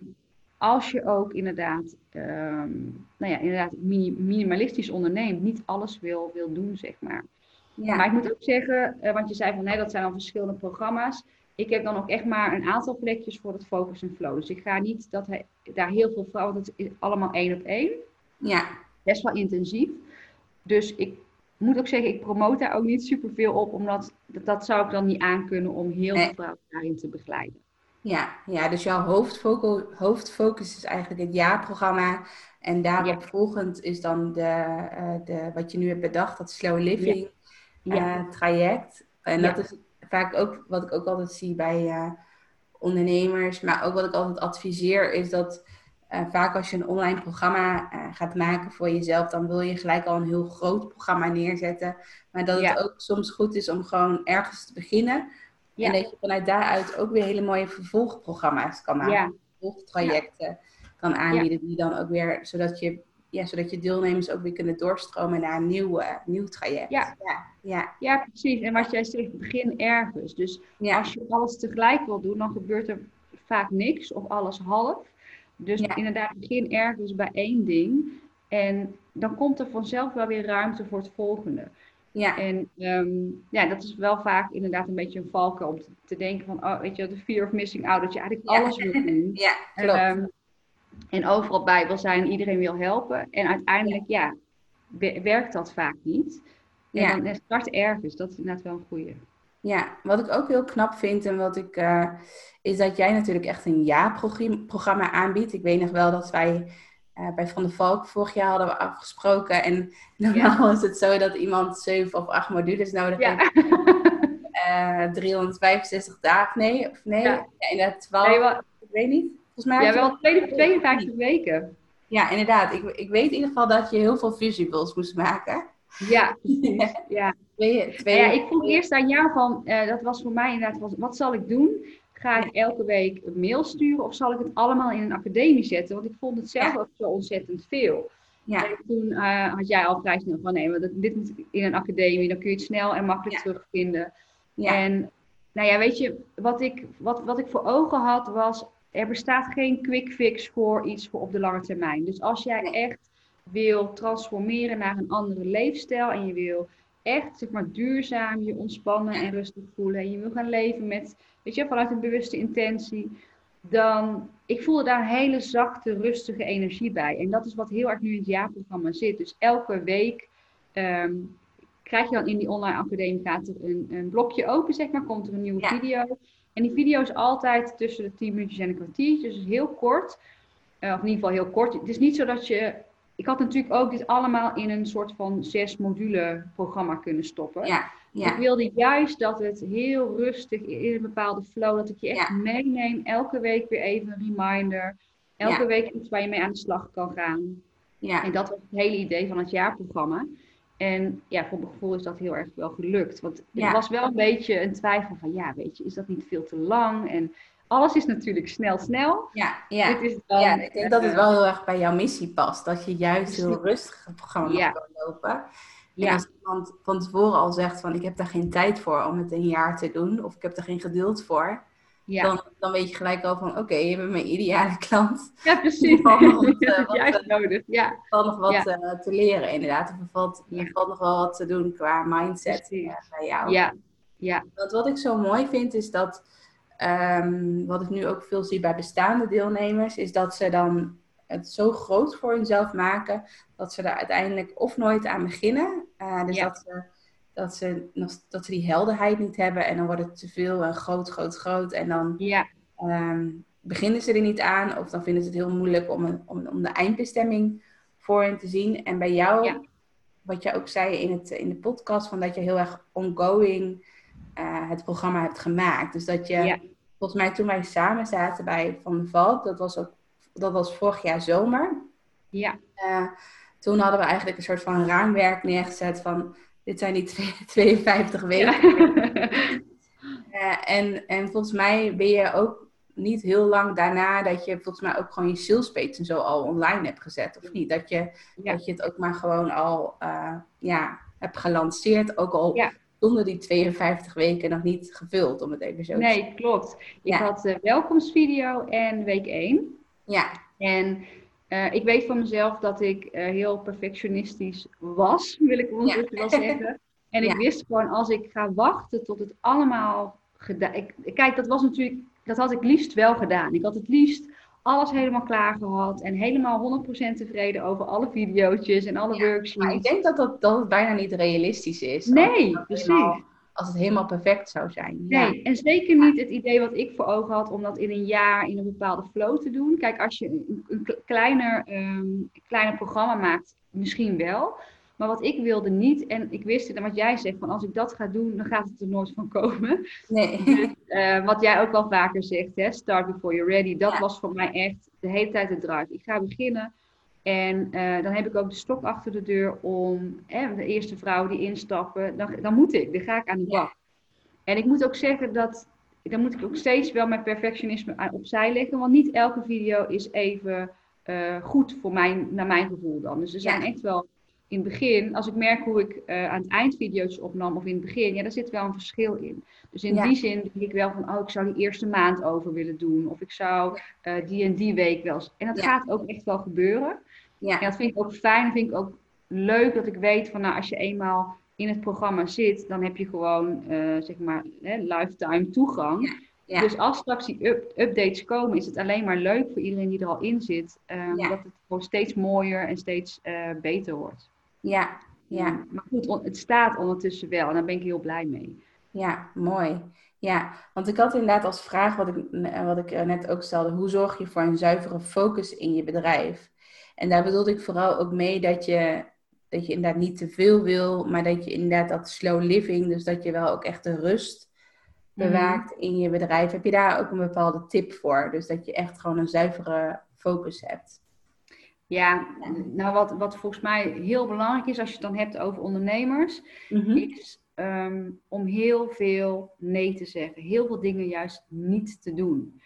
als je ook inderdaad, um, nou ja, inderdaad minimalistisch onderneemt, niet alles wil, wil doen, zeg maar. Ja. Maar ik moet ook zeggen, uh, want je zei van nee, dat zijn al verschillende programma's. Ik heb dan ook echt maar een aantal plekjes voor het focus en flow. Dus ik ga niet dat hij, daar heel veel vrouwen, dat is allemaal één op één. Ja. Best wel intensief. Dus ik moet ook zeggen, ik promote daar ook niet superveel op, omdat dat, dat zou ik dan niet aankunnen om heel veel vrouwen daarin te begeleiden. Ja, ja dus jouw hoofdfocus, hoofdfocus is eigenlijk het jaarprogramma. En daarop volgend is dan de, uh, de, wat je nu hebt bedacht, dat slow living ja. Eh, traject. En dat is vaak ook wat ik ook altijd zie bij uh, ondernemers, maar ook wat ik altijd adviseer, is dat uh, vaak als je een online programma gaat maken voor jezelf, dan wil je gelijk al een heel groot programma neerzetten. Maar dat het ook soms goed is om gewoon ergens te beginnen. En dat je vanuit daaruit ook weer hele mooie vervolgprogramma's kan maken. Vervolgtrajecten kan aanbieden, die dan ook weer, zodat je ja, zodat je deelnemers ook weer kunnen doorstromen naar een nieuw, uh, nieuw traject. Ja. Ja, ja. ja, precies. En wat jij zegt, begin ergens. Dus als je alles tegelijk wil doen, dan gebeurt er vaak niks of alles half. Dus inderdaad, begin ergens bij één ding. En dan komt er vanzelf wel weer ruimte voor het volgende. Ja. En ehm, ja, dat is wel vaak inderdaad een beetje een valken om te, denken van, oh, weet je, de fear of missing out, dat je eigenlijk alles wil doen. Ja, klopt. Ehm, en overal bij wil zijn, iedereen wil helpen. En uiteindelijk, ja, werkt dat vaak niet. En ja. dan start ergens, dat is inderdaad wel een goede. Ja, wat ik ook heel knap vind en wat ik, uh, is dat jij natuurlijk echt een ja-programma aanbiedt. Ik weet nog wel dat wij uh, bij Van der Valk vorig jaar hadden we afgesproken. En normaal ja. is het zo dat iemand zeven of acht modules nodig heeft. Uh, eh, 365 dagen, nee, of nee, ja. ja inderdaad 12, nee, ik weet niet. Volgens mij ja, wel 52 weken. Ja, inderdaad. Ik, ik weet in ieder geval dat je heel veel visuals moest maken. Ja, ja. Twee, twee, ja, ik vroeg eerst aan jou van, uh, dat was voor mij inderdaad, wat zal ik doen? Ga ik elke week een mail sturen of zal ik het allemaal in een academie zetten? Want ik vond het zelf ook zo ontzettend veel. Ja. En toen uh, had jij al vrij snel van nee, maar dit moet in een academie, dan kun je het snel en makkelijk terugvinden. Ja. En nou ja, weet je, wat ik, wat, wat ik voor ogen had was, er bestaat geen quick fix voor iets voor op de lange termijn. Dus als jij echt wil transformeren naar een andere leefstijl en je wil echt zeg maar, duurzaam je ontspannen en rustig voelen en je wil gaan leven met, weet je, vanuit een bewuste intentie, dan, ik voelde daar een hele zachte, rustige energie bij. En dat is wat heel erg nu in het jaarprogramma zit. Dus elke week ehm, krijg je dan in die online academie, gaat er een, een blokje open, zeg maar, komt er een nieuwe video. En die video is altijd tussen de 10 minuutjes en een kwartiertje, dus heel kort. Uh, of in ieder geval heel kort. Het is niet zo dat je ik had natuurlijk ook dit allemaal in een soort van zes module programma kunnen stoppen. Ja, ja. Ik wilde juist dat het heel rustig in een bepaalde flow, dat ik je echt meeneem. Elke week weer even een reminder. Elke week iets waar je mee aan de slag kan gaan. Ja. En dat was het hele idee van het jaarprogramma. En ja, voor mijn gevoel is dat heel erg wel gelukt. Want het was wel een beetje een twijfel van, ja, weet je, is dat niet veel te lang? En alles is natuurlijk snel, snel. Ja, ja. Dit is ja ik denk dat het wel heel erg bij jouw missie past. Dat je juist heel rustig het programma ja. kan lopen. En als iemand van tevoren al zegt van ik heb daar geen tijd voor om het een jaar te doen. Of ik heb er geen geduld voor. Ja. Dan, dan weet je gelijk al van oké, je bent mijn ideale klant. Ja, precies. Er valt nog wat, juist nodig. Ja. valt nog wat uh, te leren inderdaad. Er valt, er valt nog wel wat te doen qua mindset uh, bij jou. Ja. Ja. Want wat ik zo mooi vind is dat Um, wat ik nu ook veel zie bij bestaande deelnemers, is dat ze dan het zo groot voor hunzelf maken dat ze er uiteindelijk of nooit aan beginnen. Uh, dus dat, ze, dat, ze, dat ze die helderheid niet hebben en dan wordt het te veel en groot, groot, groot. En dan ja. um, beginnen ze er niet aan of dan vinden ze het heel moeilijk om, een, om, om de eindbestemming voor hen te zien. En bij jou, wat je ook zei in, het, in de podcast, van dat je heel erg ongoing uh, het programma hebt gemaakt. Dus dat je volgens mij toen wij samen zaten bij Van de Valk, dat was, ook, dat was vorig jaar zomer. Ja. Uh, toen hadden we eigenlijk een soort van raamwerk neergezet van dit zijn die 52 weken. uh, en, en volgens mij ben je ook niet heel lang daarna dat je volgens mij ook gewoon je sales page en zo al online hebt gezet, of niet? Dat je, dat je het ook maar gewoon al uh, ja, hebt gelanceerd, ook al ja zonder die 52 weken nog niet gevuld, om het even zo te zeggen. Nee, klopt. Ik had de welkomstvideo en week 1. Ja. En uh, ik weet van mezelf dat ik uh, heel perfectionistisch was, wil ik ja. wel zeggen. En ik wist gewoon, als ik ga wachten tot het allemaal gedaan... Kijk, dat was natuurlijk... Dat had ik liefst wel gedaan. Ik had het liefst alles helemaal klaar gehad en helemaal 100% tevreden over alle video's en alle ja, worksheets. Maar ik denk dat, dat, dat het bijna niet realistisch is. Nee, precies. Als het helemaal perfect zou zijn. Nee, en zeker niet het idee wat ik voor ogen had om dat in een jaar in een bepaalde flow te doen. Kijk, als je een, een kleiner, um, kleiner programma maakt, misschien wel. Maar wat ik wilde niet, en ik wist het, en wat jij zegt, van als ik dat ga doen, dan gaat het er nooit van komen. Nee. Dus, uh, wat jij ook al vaker zegt, hè, start before you're ready. Dat was voor mij echt de hele tijd het drive. Ik ga beginnen en uh, dan heb ik ook de stok achter de deur om hè, de eerste vrouw die instappen, dan, dan moet ik, dan ga ik aan de bak. En ik moet ook zeggen dat, dan moet ik ook steeds wel mijn perfectionisme opzij leggen, want niet elke video is even uh, goed voor mijn, naar mijn gevoel dan. Dus er zijn echt wel in het begin, als ik merk hoe ik uh, aan het eind video's opnam of in het begin, ja, daar zit wel een verschil in. Dus in die zin denk ik wel van, oh, ik zou die eerste maand over willen doen. Of ik zou uh, die en die week wel. En dat gaat ook echt wel gebeuren. Ja. En dat vind ik ook fijn. Dat vind ik ook leuk dat ik weet van, nou, als je eenmaal in het programma zit, dan heb je gewoon, uh, zeg maar, hè, lifetime toegang. Ja. Dus als straks die up updates komen, is het alleen maar leuk voor iedereen die er al in zit. Um, Dat het gewoon steeds mooier en steeds uh, beter wordt. Ja, ja. Mm, maar goed, het staat ondertussen wel en daar ben ik heel blij mee. Ja, mooi. Ja, want ik had inderdaad als vraag wat ik, wat ik net ook stelde, hoe zorg je voor een zuivere focus in je bedrijf? En daar bedoelde ik vooral ook mee dat je, dat je inderdaad niet te veel wil, maar dat je inderdaad dat slow living, dus dat je wel ook echt de rust bewaakt in je bedrijf. Heb je daar ook een bepaalde tip voor? Dus dat je echt gewoon een zuivere focus hebt. Ja, nou wat, wat volgens mij heel belangrijk is als je het dan hebt over ondernemers, mhm. is ehm, om heel veel nee te zeggen. Heel veel dingen juist niet te doen.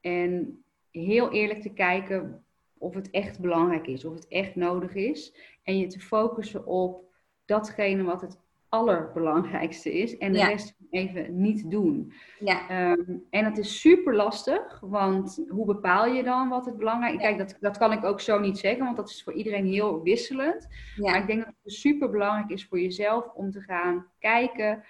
En heel eerlijk te kijken of het echt belangrijk is, of het echt nodig is. En je te focussen op datgene wat het allerbelangrijkste is. En de rest even niet doen. Ja. Ehm, en dat is super lastig, want hoe bepaal je dan wat het belangrijk is? Kijk, dat, dat kan ik ook zo niet zeggen, want dat is voor iedereen heel wisselend. Ja. Maar ik denk dat het super belangrijk is voor jezelf om te gaan kijken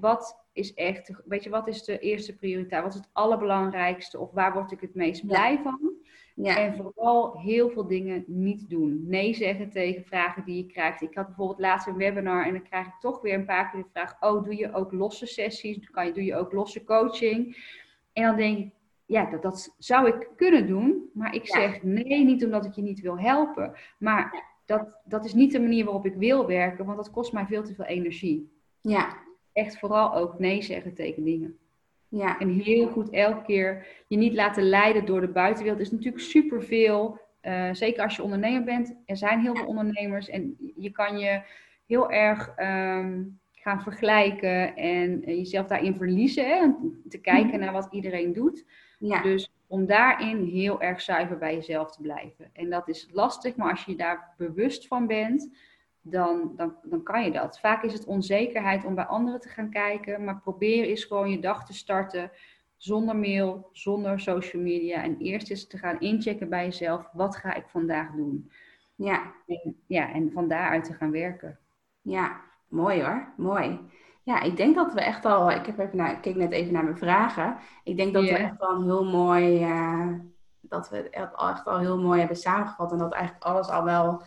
wat is echt, weet je, wat is de eerste prioriteit? Wat is het allerbelangrijkste? Of waar word ik het meest blij van? Ja. En vooral heel veel dingen niet doen. Nee zeggen tegen vragen die je krijgt. Ik had bijvoorbeeld laatst een webinar en dan krijg ik toch weer een paar keer de vraag: Oh, doe je ook losse sessies? Kan je, doe je ook losse coaching? En dan denk ik: Ja, dat, dat zou ik kunnen doen. Maar ik zeg nee, niet omdat ik je niet wil helpen. Maar dat, dat is niet de manier waarop ik wil werken, want dat kost mij veel te veel energie. Ja. Echt vooral ook nee zeggen tegen dingen. Ja. En heel goed elke keer je niet laten leiden door de buitenwereld. Er is natuurlijk superveel. Uh, zeker als je ondernemer bent. Er zijn heel veel ondernemers. En je kan je heel erg ehm, gaan vergelijken. En jezelf daarin verliezen. Hè? Te kijken mhm. naar wat iedereen doet. Ja. Dus om daarin heel erg zuiver bij jezelf te blijven. En dat is lastig. Maar als je daar bewust van bent dan, dan, dan kan je dat. Vaak is het onzekerheid om bij anderen te gaan kijken, maar probeer eens gewoon je dag te starten zonder mail, zonder social media. En eerst eens te gaan inchecken bij jezelf, wat ga ik vandaag doen? Ja. En, ja, en van daaruit te gaan werken. Ja, mooi hoor, mooi. Ja, ik denk dat we echt al, ik, heb even naar, ik keek net even naar mijn vragen. Ik denk dat we echt al heel mooi, uh, dat we echt al heel mooi hebben samengevat. En dat eigenlijk alles al wel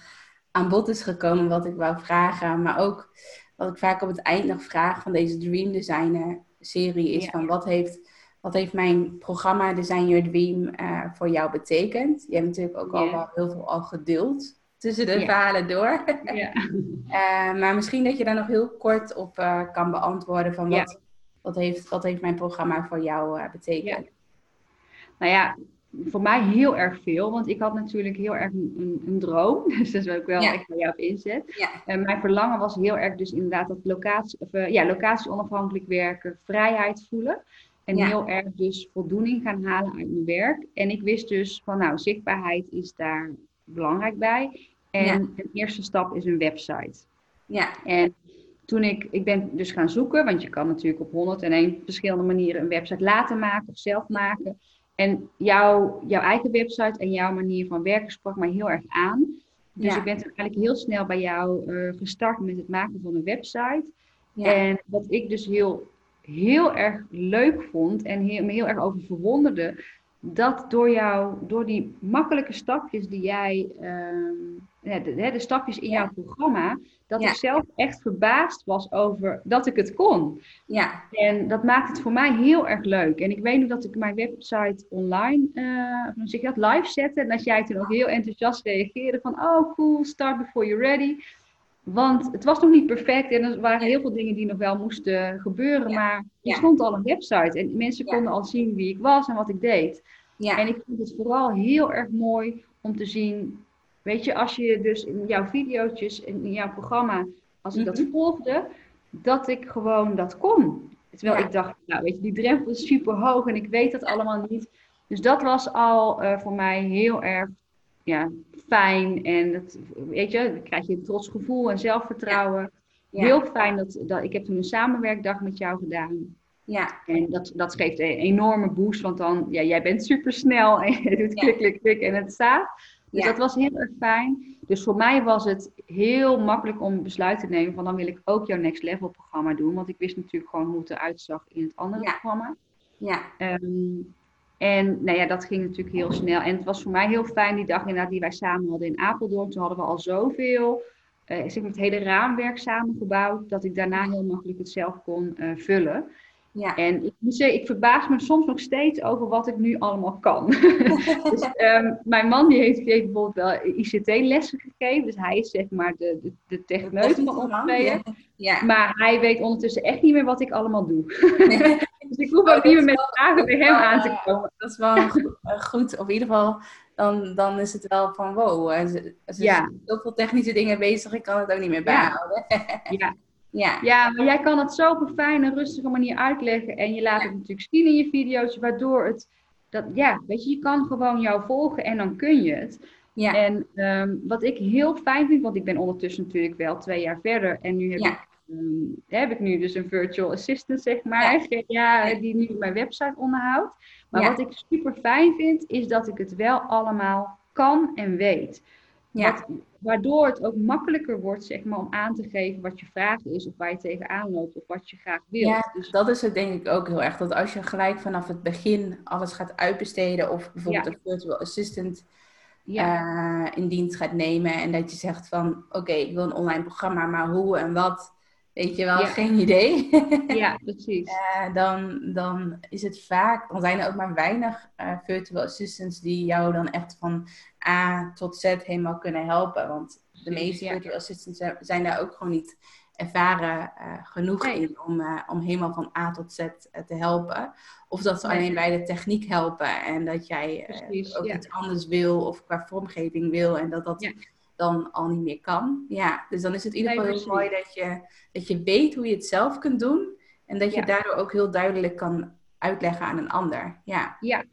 aan bod is gekomen wat ik wou vragen. Maar ook wat ik vaak op het eind nog vraag van deze Dream Designer serie is van wat heeft, wat heeft mijn programma Design Your Dream uh, voor jou betekend? Je hebt natuurlijk ook al wel heel veel al gedeeld tussen de verhalen door. uh, maar misschien dat je daar nog heel kort op uh, kan beantwoorden van wat, wat, heeft, wat heeft mijn programma voor jou betekend? Nou ja, voor mij heel erg veel, want ik had natuurlijk heel erg een, een, droom. Dus dat is ook wel echt bij jou op inzet. Ja. En mijn verlangen was heel erg dus inderdaad dat locatie, of, uh, ja, locatie onafhankelijk werken, vrijheid voelen. En heel erg dus voldoening gaan halen uit mijn werk. En ik wist dus van nou, zichtbaarheid is daar belangrijk bij. En de eerste stap is een website. Ja. En toen ik, ik ben dus gaan zoeken, want je kan natuurlijk op 101 verschillende manieren een website laten maken of zelf maken. En jouw, jouw eigen website en jouw manier van werken sprak mij heel erg aan. Dus ik ben eigenlijk heel snel bij jou uh, gestart met het maken van een website. Ja. En wat ik dus heel, heel erg leuk vond en heel, me heel erg over verwonderde, dat door jou, door die makkelijke stapjes die jij, uh, de, de, stapjes in jouw programma, dat ik zelf echt verbaasd was over dat ik het kon. Ja. En dat maakt het voor mij heel erg leuk. En ik weet nog dat ik mijn website online, uh, dan zeg je dat, live zette. En dat jij toen ook heel enthousiast reageerde van, oh cool, start before you're ready. Want het was nog niet perfect en er waren heel veel dingen die nog wel moesten gebeuren. Maar er stond al een website en mensen konden al zien wie ik was en wat ik deed. Ja. En ik vond het vooral heel erg mooi om te zien Weet je, als je dus in jouw video's, in jouw programma, als ik dat mhm. volgde, dat ik gewoon dat kon. Terwijl ik dacht, nou weet je, die drempel is super hoog en ik weet dat allemaal niet. Dus dat was al uh, voor mij heel erg ja, fijn en dat, weet je, dan krijg je een trots gevoel en zelfvertrouwen. Heel fijn dat, dat ik heb toen een samenwerkdag met jou gedaan. Ja. En dat, dat geeft een enorme boost, want dan, ja, jij bent super snel en je doet klik, klik, klik en het staat. Dus dat was heel erg fijn. Dus voor mij was het heel makkelijk om besluit te nemen van dan wil ik ook jouw Next Level programma doen. Want ik wist natuurlijk gewoon hoe het eruit zag in het andere programma. Ja. Ehm, en nou ja, dat ging natuurlijk heel snel. En het was voor mij heel fijn die dag inderdaad die wij samen hadden in Apeldoorn. Toen hadden we al zoveel, uh, zeg maar het hele raamwerk samengebouwd, dat ik daarna heel makkelijk het zelf kon uh, vullen. Ja. En ik moet zeggen, ik verbaas me soms nog steeds over wat ik nu allemaal kan. dus, um, mijn man die heeft, heeft bijvoorbeeld wel ICT-lessen gegeven. Dus hij is zeg maar de, de, de techneut van ons tweeën. Ja. Maar hij weet ondertussen echt niet meer wat ik allemaal doe. dus ik hoef ook niet meer met vragen bij hem aan te komen. Dat is wel goed, of in ieder geval dan, dan is het wel van wow, er zijn zoveel technische dingen bezig, ik kan het ook niet meer bijhouden. ja. Ja. ja, maar jij kan het zo op een fijne, rustige manier uitleggen. En je laat het natuurlijk zien in je video's, waardoor het, dat, ja, weet je, je kan gewoon jou volgen en dan kun je het. Ja. En um, wat ik heel fijn vind, want ik ben ondertussen natuurlijk wel twee jaar verder. En nu heb, ik, um, heb ik nu dus een virtual assistant, zeg maar. Ja. die nu mijn website onderhoudt. Maar wat ik super fijn vind, is dat ik het wel allemaal kan en weet. Ja. waardoor het ook makkelijker wordt zeg maar, om aan te geven wat je vraag is, of waar je tegenaan loopt, of wat je graag wil. Ja, dus dat is het denk ik ook heel erg. Dat als je gelijk vanaf het begin alles gaat uitbesteden, of bijvoorbeeld een virtual assistant ja. uh, in dienst gaat nemen, en dat je zegt van oké, ik wil een online programma, maar hoe en wat, weet je wel, geen idee. ja, precies. Uh, dan, dan is het vaak, dan zijn er ook maar weinig uh, virtual assistants die jou dan echt van A tot Z helemaal kunnen helpen. Want de meeste ja. virtual assistants zijn daar ook gewoon niet ervaren uh, genoeg in om, om helemaal van A tot Z te helpen. Of dat ze alleen bij de techniek helpen en dat jij ook iets anders wil of qua vormgeving wil en dat dat dan al niet meer kan. Ja, dus dan is het in ieder geval heel mooi dat je, dat je weet hoe je het zelf kunt doen. En dat je daardoor ook heel duidelijk kan uitleggen aan een ander. Ja. ja.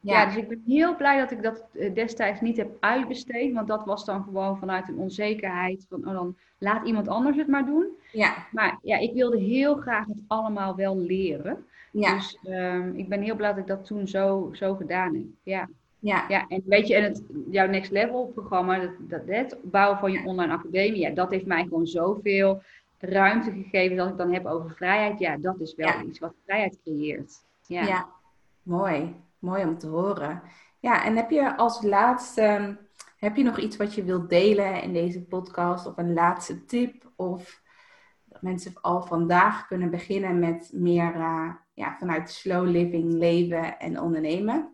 Ja. dus ik ben heel blij dat ik dat eh, destijds niet heb uitbesteed. Want dat was dan gewoon vanuit een onzekerheid. Van oh, dan laat iemand anders het maar doen. Ja. Maar ja, ik wilde heel graag het allemaal wel leren. Ja. Dus um, ik ben heel blij dat ik dat toen zo, zo gedaan heb. Ja. Ja. ja, en weet je, en het, jouw Next Level programma, dat, dat, het bouwen van je online academie, ja, dat heeft mij gewoon zoveel ruimte gegeven dat ik dan heb over vrijheid. Ja, dat is wel iets wat vrijheid creëert. Ja. ja, mooi. Mooi om te horen. Ja, en heb je als laatste, heb je nog iets wat je wilt delen in deze podcast? Of een laatste tip? Of dat mensen al vandaag kunnen beginnen met meer uh, ja, vanuit slow living leven en ondernemen?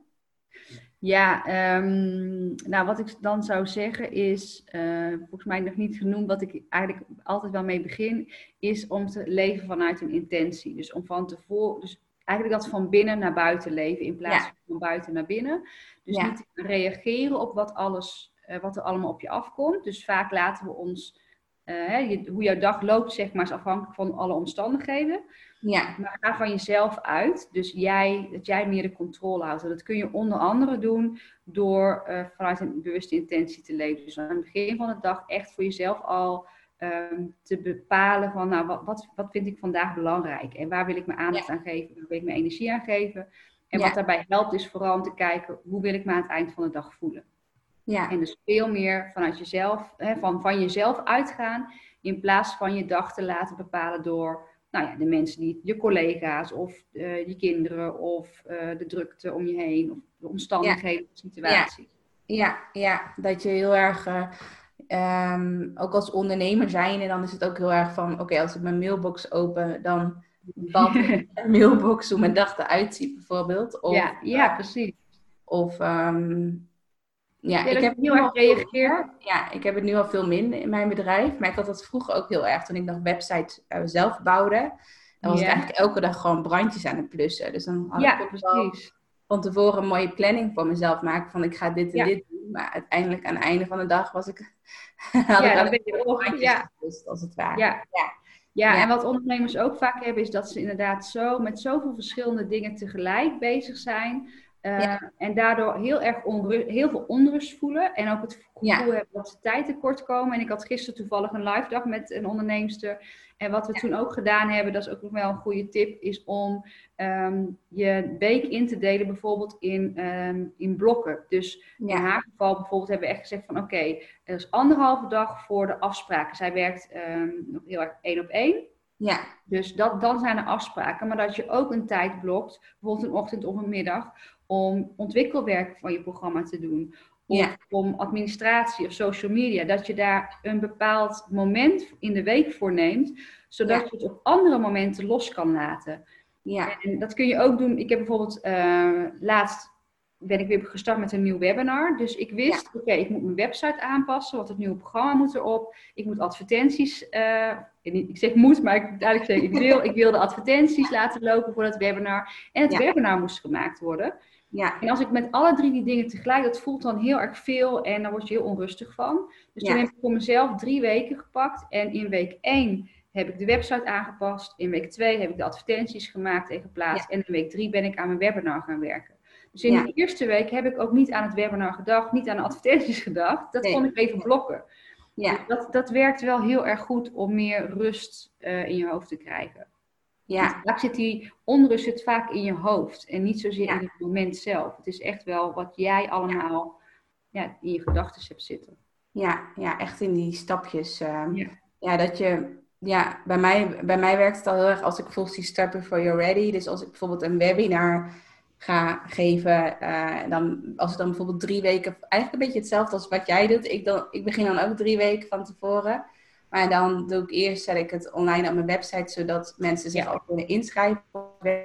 Ja, um, nou wat ik dan zou zeggen is, uh, volgens mij nog niet genoemd, wat ik eigenlijk altijd wel mee begin, is om te leven vanuit een intentie. Dus om van tevoren, dus eigenlijk dat van binnen naar buiten leven in plaats van van buiten naar binnen. Dus niet reageren op wat, alles, uh, wat er allemaal op je afkomt. Dus vaak laten we ons, uh, hoe jouw dag loopt, zeg maar, is afhankelijk van alle omstandigheden. Ja. Maar ga van jezelf uit. Dus jij, dat jij meer de controle houdt. En dat kun je onder andere doen door uh, vanuit een bewuste intentie te leven. Dus aan het begin van de dag echt voor jezelf al um, te bepalen van, nou, wat, wat, wat, vind ik vandaag belangrijk? En waar wil ik mijn aandacht aan geven? Waar wil ik mijn energie aan geven? En wat daarbij helpt is vooral om te kijken, hoe wil ik me aan het eind van de dag voelen? Ja. En dus veel meer vanuit jezelf, hè, van, van jezelf uitgaan, in plaats van je dag te laten bepalen door nou ja, de mensen die, je collega's of uh, je kinderen of uh, de drukte om je heen of de omstandigheden, de situatie. Ja. ja, dat je heel erg, uh, um, ook als ondernemer zijn en dan is het ook heel erg van, oké, als ik mijn mailbox open, dan wat een mailbox, hoe mijn dag eruit ziet bijvoorbeeld. Of, ja, ja, precies. Of um, ja, ik heb heel erg gereageerd. Ja, ik heb het nu al veel minder in mijn bedrijf. Maar ik had dat vroeger ook heel erg toen ik nog websites uh, zelf bouwde. Dan was ik eigenlijk elke dag gewoon brandjes aan het plussen. Dus dan had ja, ik precies. van tevoren een mooie planning voor mezelf maken. Van ik ga dit en dit doen. Maar uiteindelijk aan het einde van de dag was ik... had ja, ik ben je ook. Ja. als het ware. Ja. ja. Ja, en wat ondernemers ook vaak hebben, is dat ze inderdaad zo met zoveel verschillende dingen tegelijk bezig zijn. Uh, En daardoor heel erg heel veel onrust voelen. En ook het gevoel hebben dat ze tijd tekort komen. En ik had gisteren toevallig een live dag met een onderneemster. En wat we toen ook gedaan hebben, dat is ook nog wel een goede tip, is om um, je week in te delen bijvoorbeeld in, um, in blokken. Dus in haar geval bijvoorbeeld hebben we echt gezegd van oké, okay, er is anderhalve dag voor de afspraken. Zij werkt um, nog heel erg één op één. Ja. Dus dat, dan zijn er afspraken. Maar dat je ook een tijd blokt, bijvoorbeeld een ochtend of een middag, om ontwikkelwerk van je programma te doen. Of om administratie of social media. Dat je daar een bepaald moment in de week voor neemt. Zodat je het op andere momenten los kan laten. Ja. En dat kun je ook doen. Ik heb bijvoorbeeld uh, laatst ben ik weer gestart met een nieuw webinar. Dus ik wist, oké, ik moet mijn website aanpassen, want het nieuwe programma moet erop. Ik moet advertenties, uh, ik zeg moet, maar ik eigenlijk zeg ik wil, ik wil de advertenties laten lopen voor het webinar. En het webinar moest gemaakt worden. Ja. En als ik met alle drie die dingen tegelijk, dat voelt dan heel erg veel en dan word je heel onrustig van. Dus toen heb ik voor mezelf drie weken gepakt en in week één heb ik de website aangepast. In week twee heb ik de advertenties gemaakt en geplaatst. En in week drie ben ik aan mijn webinar gaan werken. Dus in de eerste week heb ik ook niet aan het webinar gedacht, niet aan de advertenties gedacht. Dat kon ik even blokken. Ja. Dus dat, dat werkt wel heel erg goed om meer rust uh, in je hoofd te krijgen. Ja. Vaak zit die onrust zit vaak in je hoofd en niet zozeer in het moment zelf. Het is echt wel wat jij allemaal ja. in je gedachten hebt zitten. Ja, ja, echt in die stapjes. Uh, ja. ja. dat je, ja, bij mij, bij mij werkt het al heel erg als ik volgens die stappen for you're ready. Dus als ik bijvoorbeeld een webinar ga geven, uh, dan, als ik dan bijvoorbeeld drie weken, eigenlijk een beetje hetzelfde als wat jij doet. Ik, dan, ik begin dan ook drie weken van tevoren. Maar dan doe ik eerst, zet ik het online op mijn website, zodat mensen zich ook kunnen inschrijven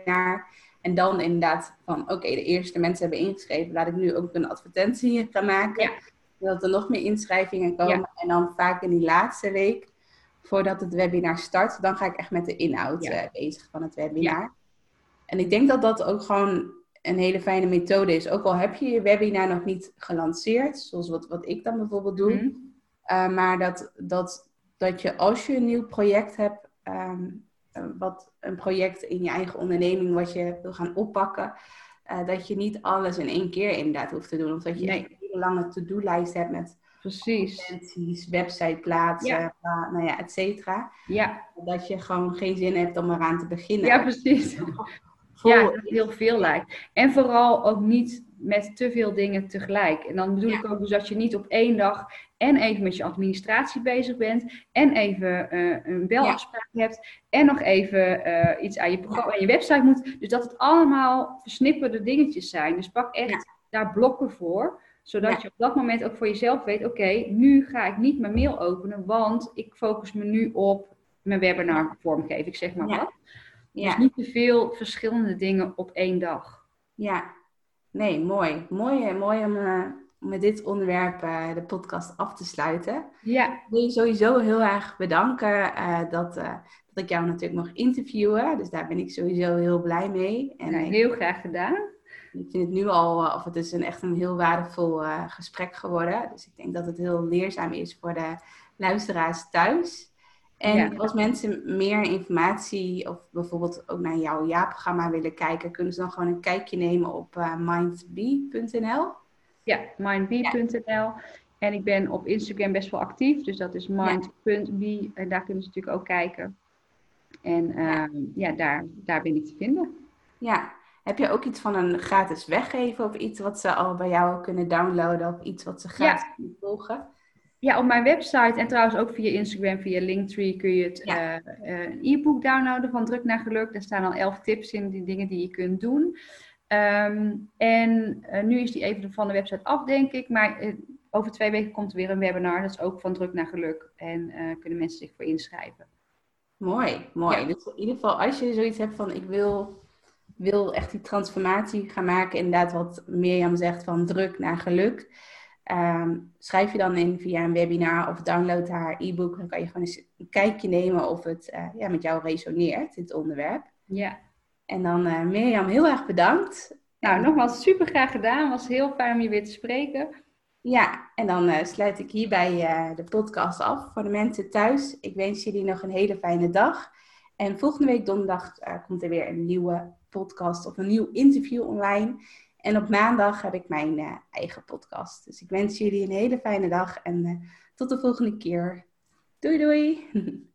naar. En dan inderdaad van, oké, de eerste mensen hebben ingeschreven, laat ik nu ook een advertentie gaan maken. Ja. Zodat er nog meer inschrijvingen komen. En dan vaak in die laatste week, voordat het webinar start, dan ga ik echt met de inhoud uh, bezig van het webinar. En ik denk dat dat ook gewoon een hele fijne methode is. Ook al heb je je webinar nog niet gelanceerd, zoals wat, wat ik dan bijvoorbeeld doe. Mhm. Uh, maar dat, dat dat je als je een nieuw project hebt, ehm, eh, wat een project in je eigen onderneming wat je wil gaan oppakken, uh, dat je niet alles in één keer inderdaad hoeft te doen. Of dat je een hele lange to-do-lijst hebt met Precies. website plaatsen, nou ja, et cetera. Ja. Dat je gewoon geen zin hebt om eraan te beginnen. Ja, precies. ja, dat heel veel lijkt. En vooral ook niet met te veel dingen tegelijk. En dan bedoel ik ook dus dat je niet op één dag en even met je administratie bezig bent en even uh, een belafspraak hebt en nog even uh, iets aan je programma en je website moet. Dus dat het allemaal versnipperde dingetjes zijn. Dus pak echt daar blokken voor zodat je op dat moment ook voor jezelf weet: oké, nu ga ik niet mijn mail openen, want ik focus me nu op mijn webinar vormgeven. Ik zeg maar wat. Dus niet te veel verschillende dingen op één dag. Ja, nee, mooi. Mooi, mooi om, uh, met dit onderwerp uh, de podcast af te sluiten. Ja. Ik wil je sowieso heel erg bedanken uh, dat, dat ik jou natuurlijk mag interviewen. Dus daar ben ik sowieso heel blij mee. En heel graag gedaan. Ik vind het nu al, of het is een, echt een heel waardevol gesprek geworden. Dus ik denk dat het heel leerzaam is voor de luisteraars thuis. En als mensen meer informatie of bijvoorbeeld ook naar jouw jaarprogramma willen kijken, kunnen ze dan gewoon een kijkje nemen op uh, mindbee.nl? Ja, mindbee.nl. En ik ben op Instagram best wel actief, dus dat is mind.be. En daar kunnen ze natuurlijk ook kijken. En uh, ja, daar, daar ben ik te vinden. Ja, heb je ook iets van een gratis weggeven of iets wat ze al bij jou kunnen downloaden of iets wat ze gratis kunnen volgen? Ja, op mijn website en trouwens ook via Instagram, via Linktree kun je het ja. uh, een e-book downloaden van Druk naar Geluk. Daar staan al elf tips in, die dingen die je kunt doen. Ehm, en uh, nu is die even van de website af, denk ik. Maar uh, over twee weken komt er weer een webinar. Dat is ook van Druk naar Geluk. En kunnen mensen zich voor inschrijven. Mooi, mooi. Dus in ieder geval, als je zoiets hebt van ik wil, wil echt die transformatie gaan maken. Inderdaad, wat Mirjam zegt van druk naar geluk Ehm, schrijf je dan in via een webinar of download haar e-book. Dan kan je gewoon eens een kijkje nemen of het uh, ja, met jou resoneert, dit onderwerp. Ja. En dan uh, Mirjam, heel erg bedankt. Nou, nogmaals super graag gedaan. Het was heel fijn om je weer te spreken. Ja, en dan uh, sluit ik hierbij de podcast af voor de mensen thuis. Ik wens jullie nog een hele fijne dag. En volgende week donderdag komt er weer een nieuwe podcast of een nieuw interview online. En op maandag heb ik mijn eigen podcast. Dus ik wens jullie een hele fijne dag en tot de volgende keer. Doei doei!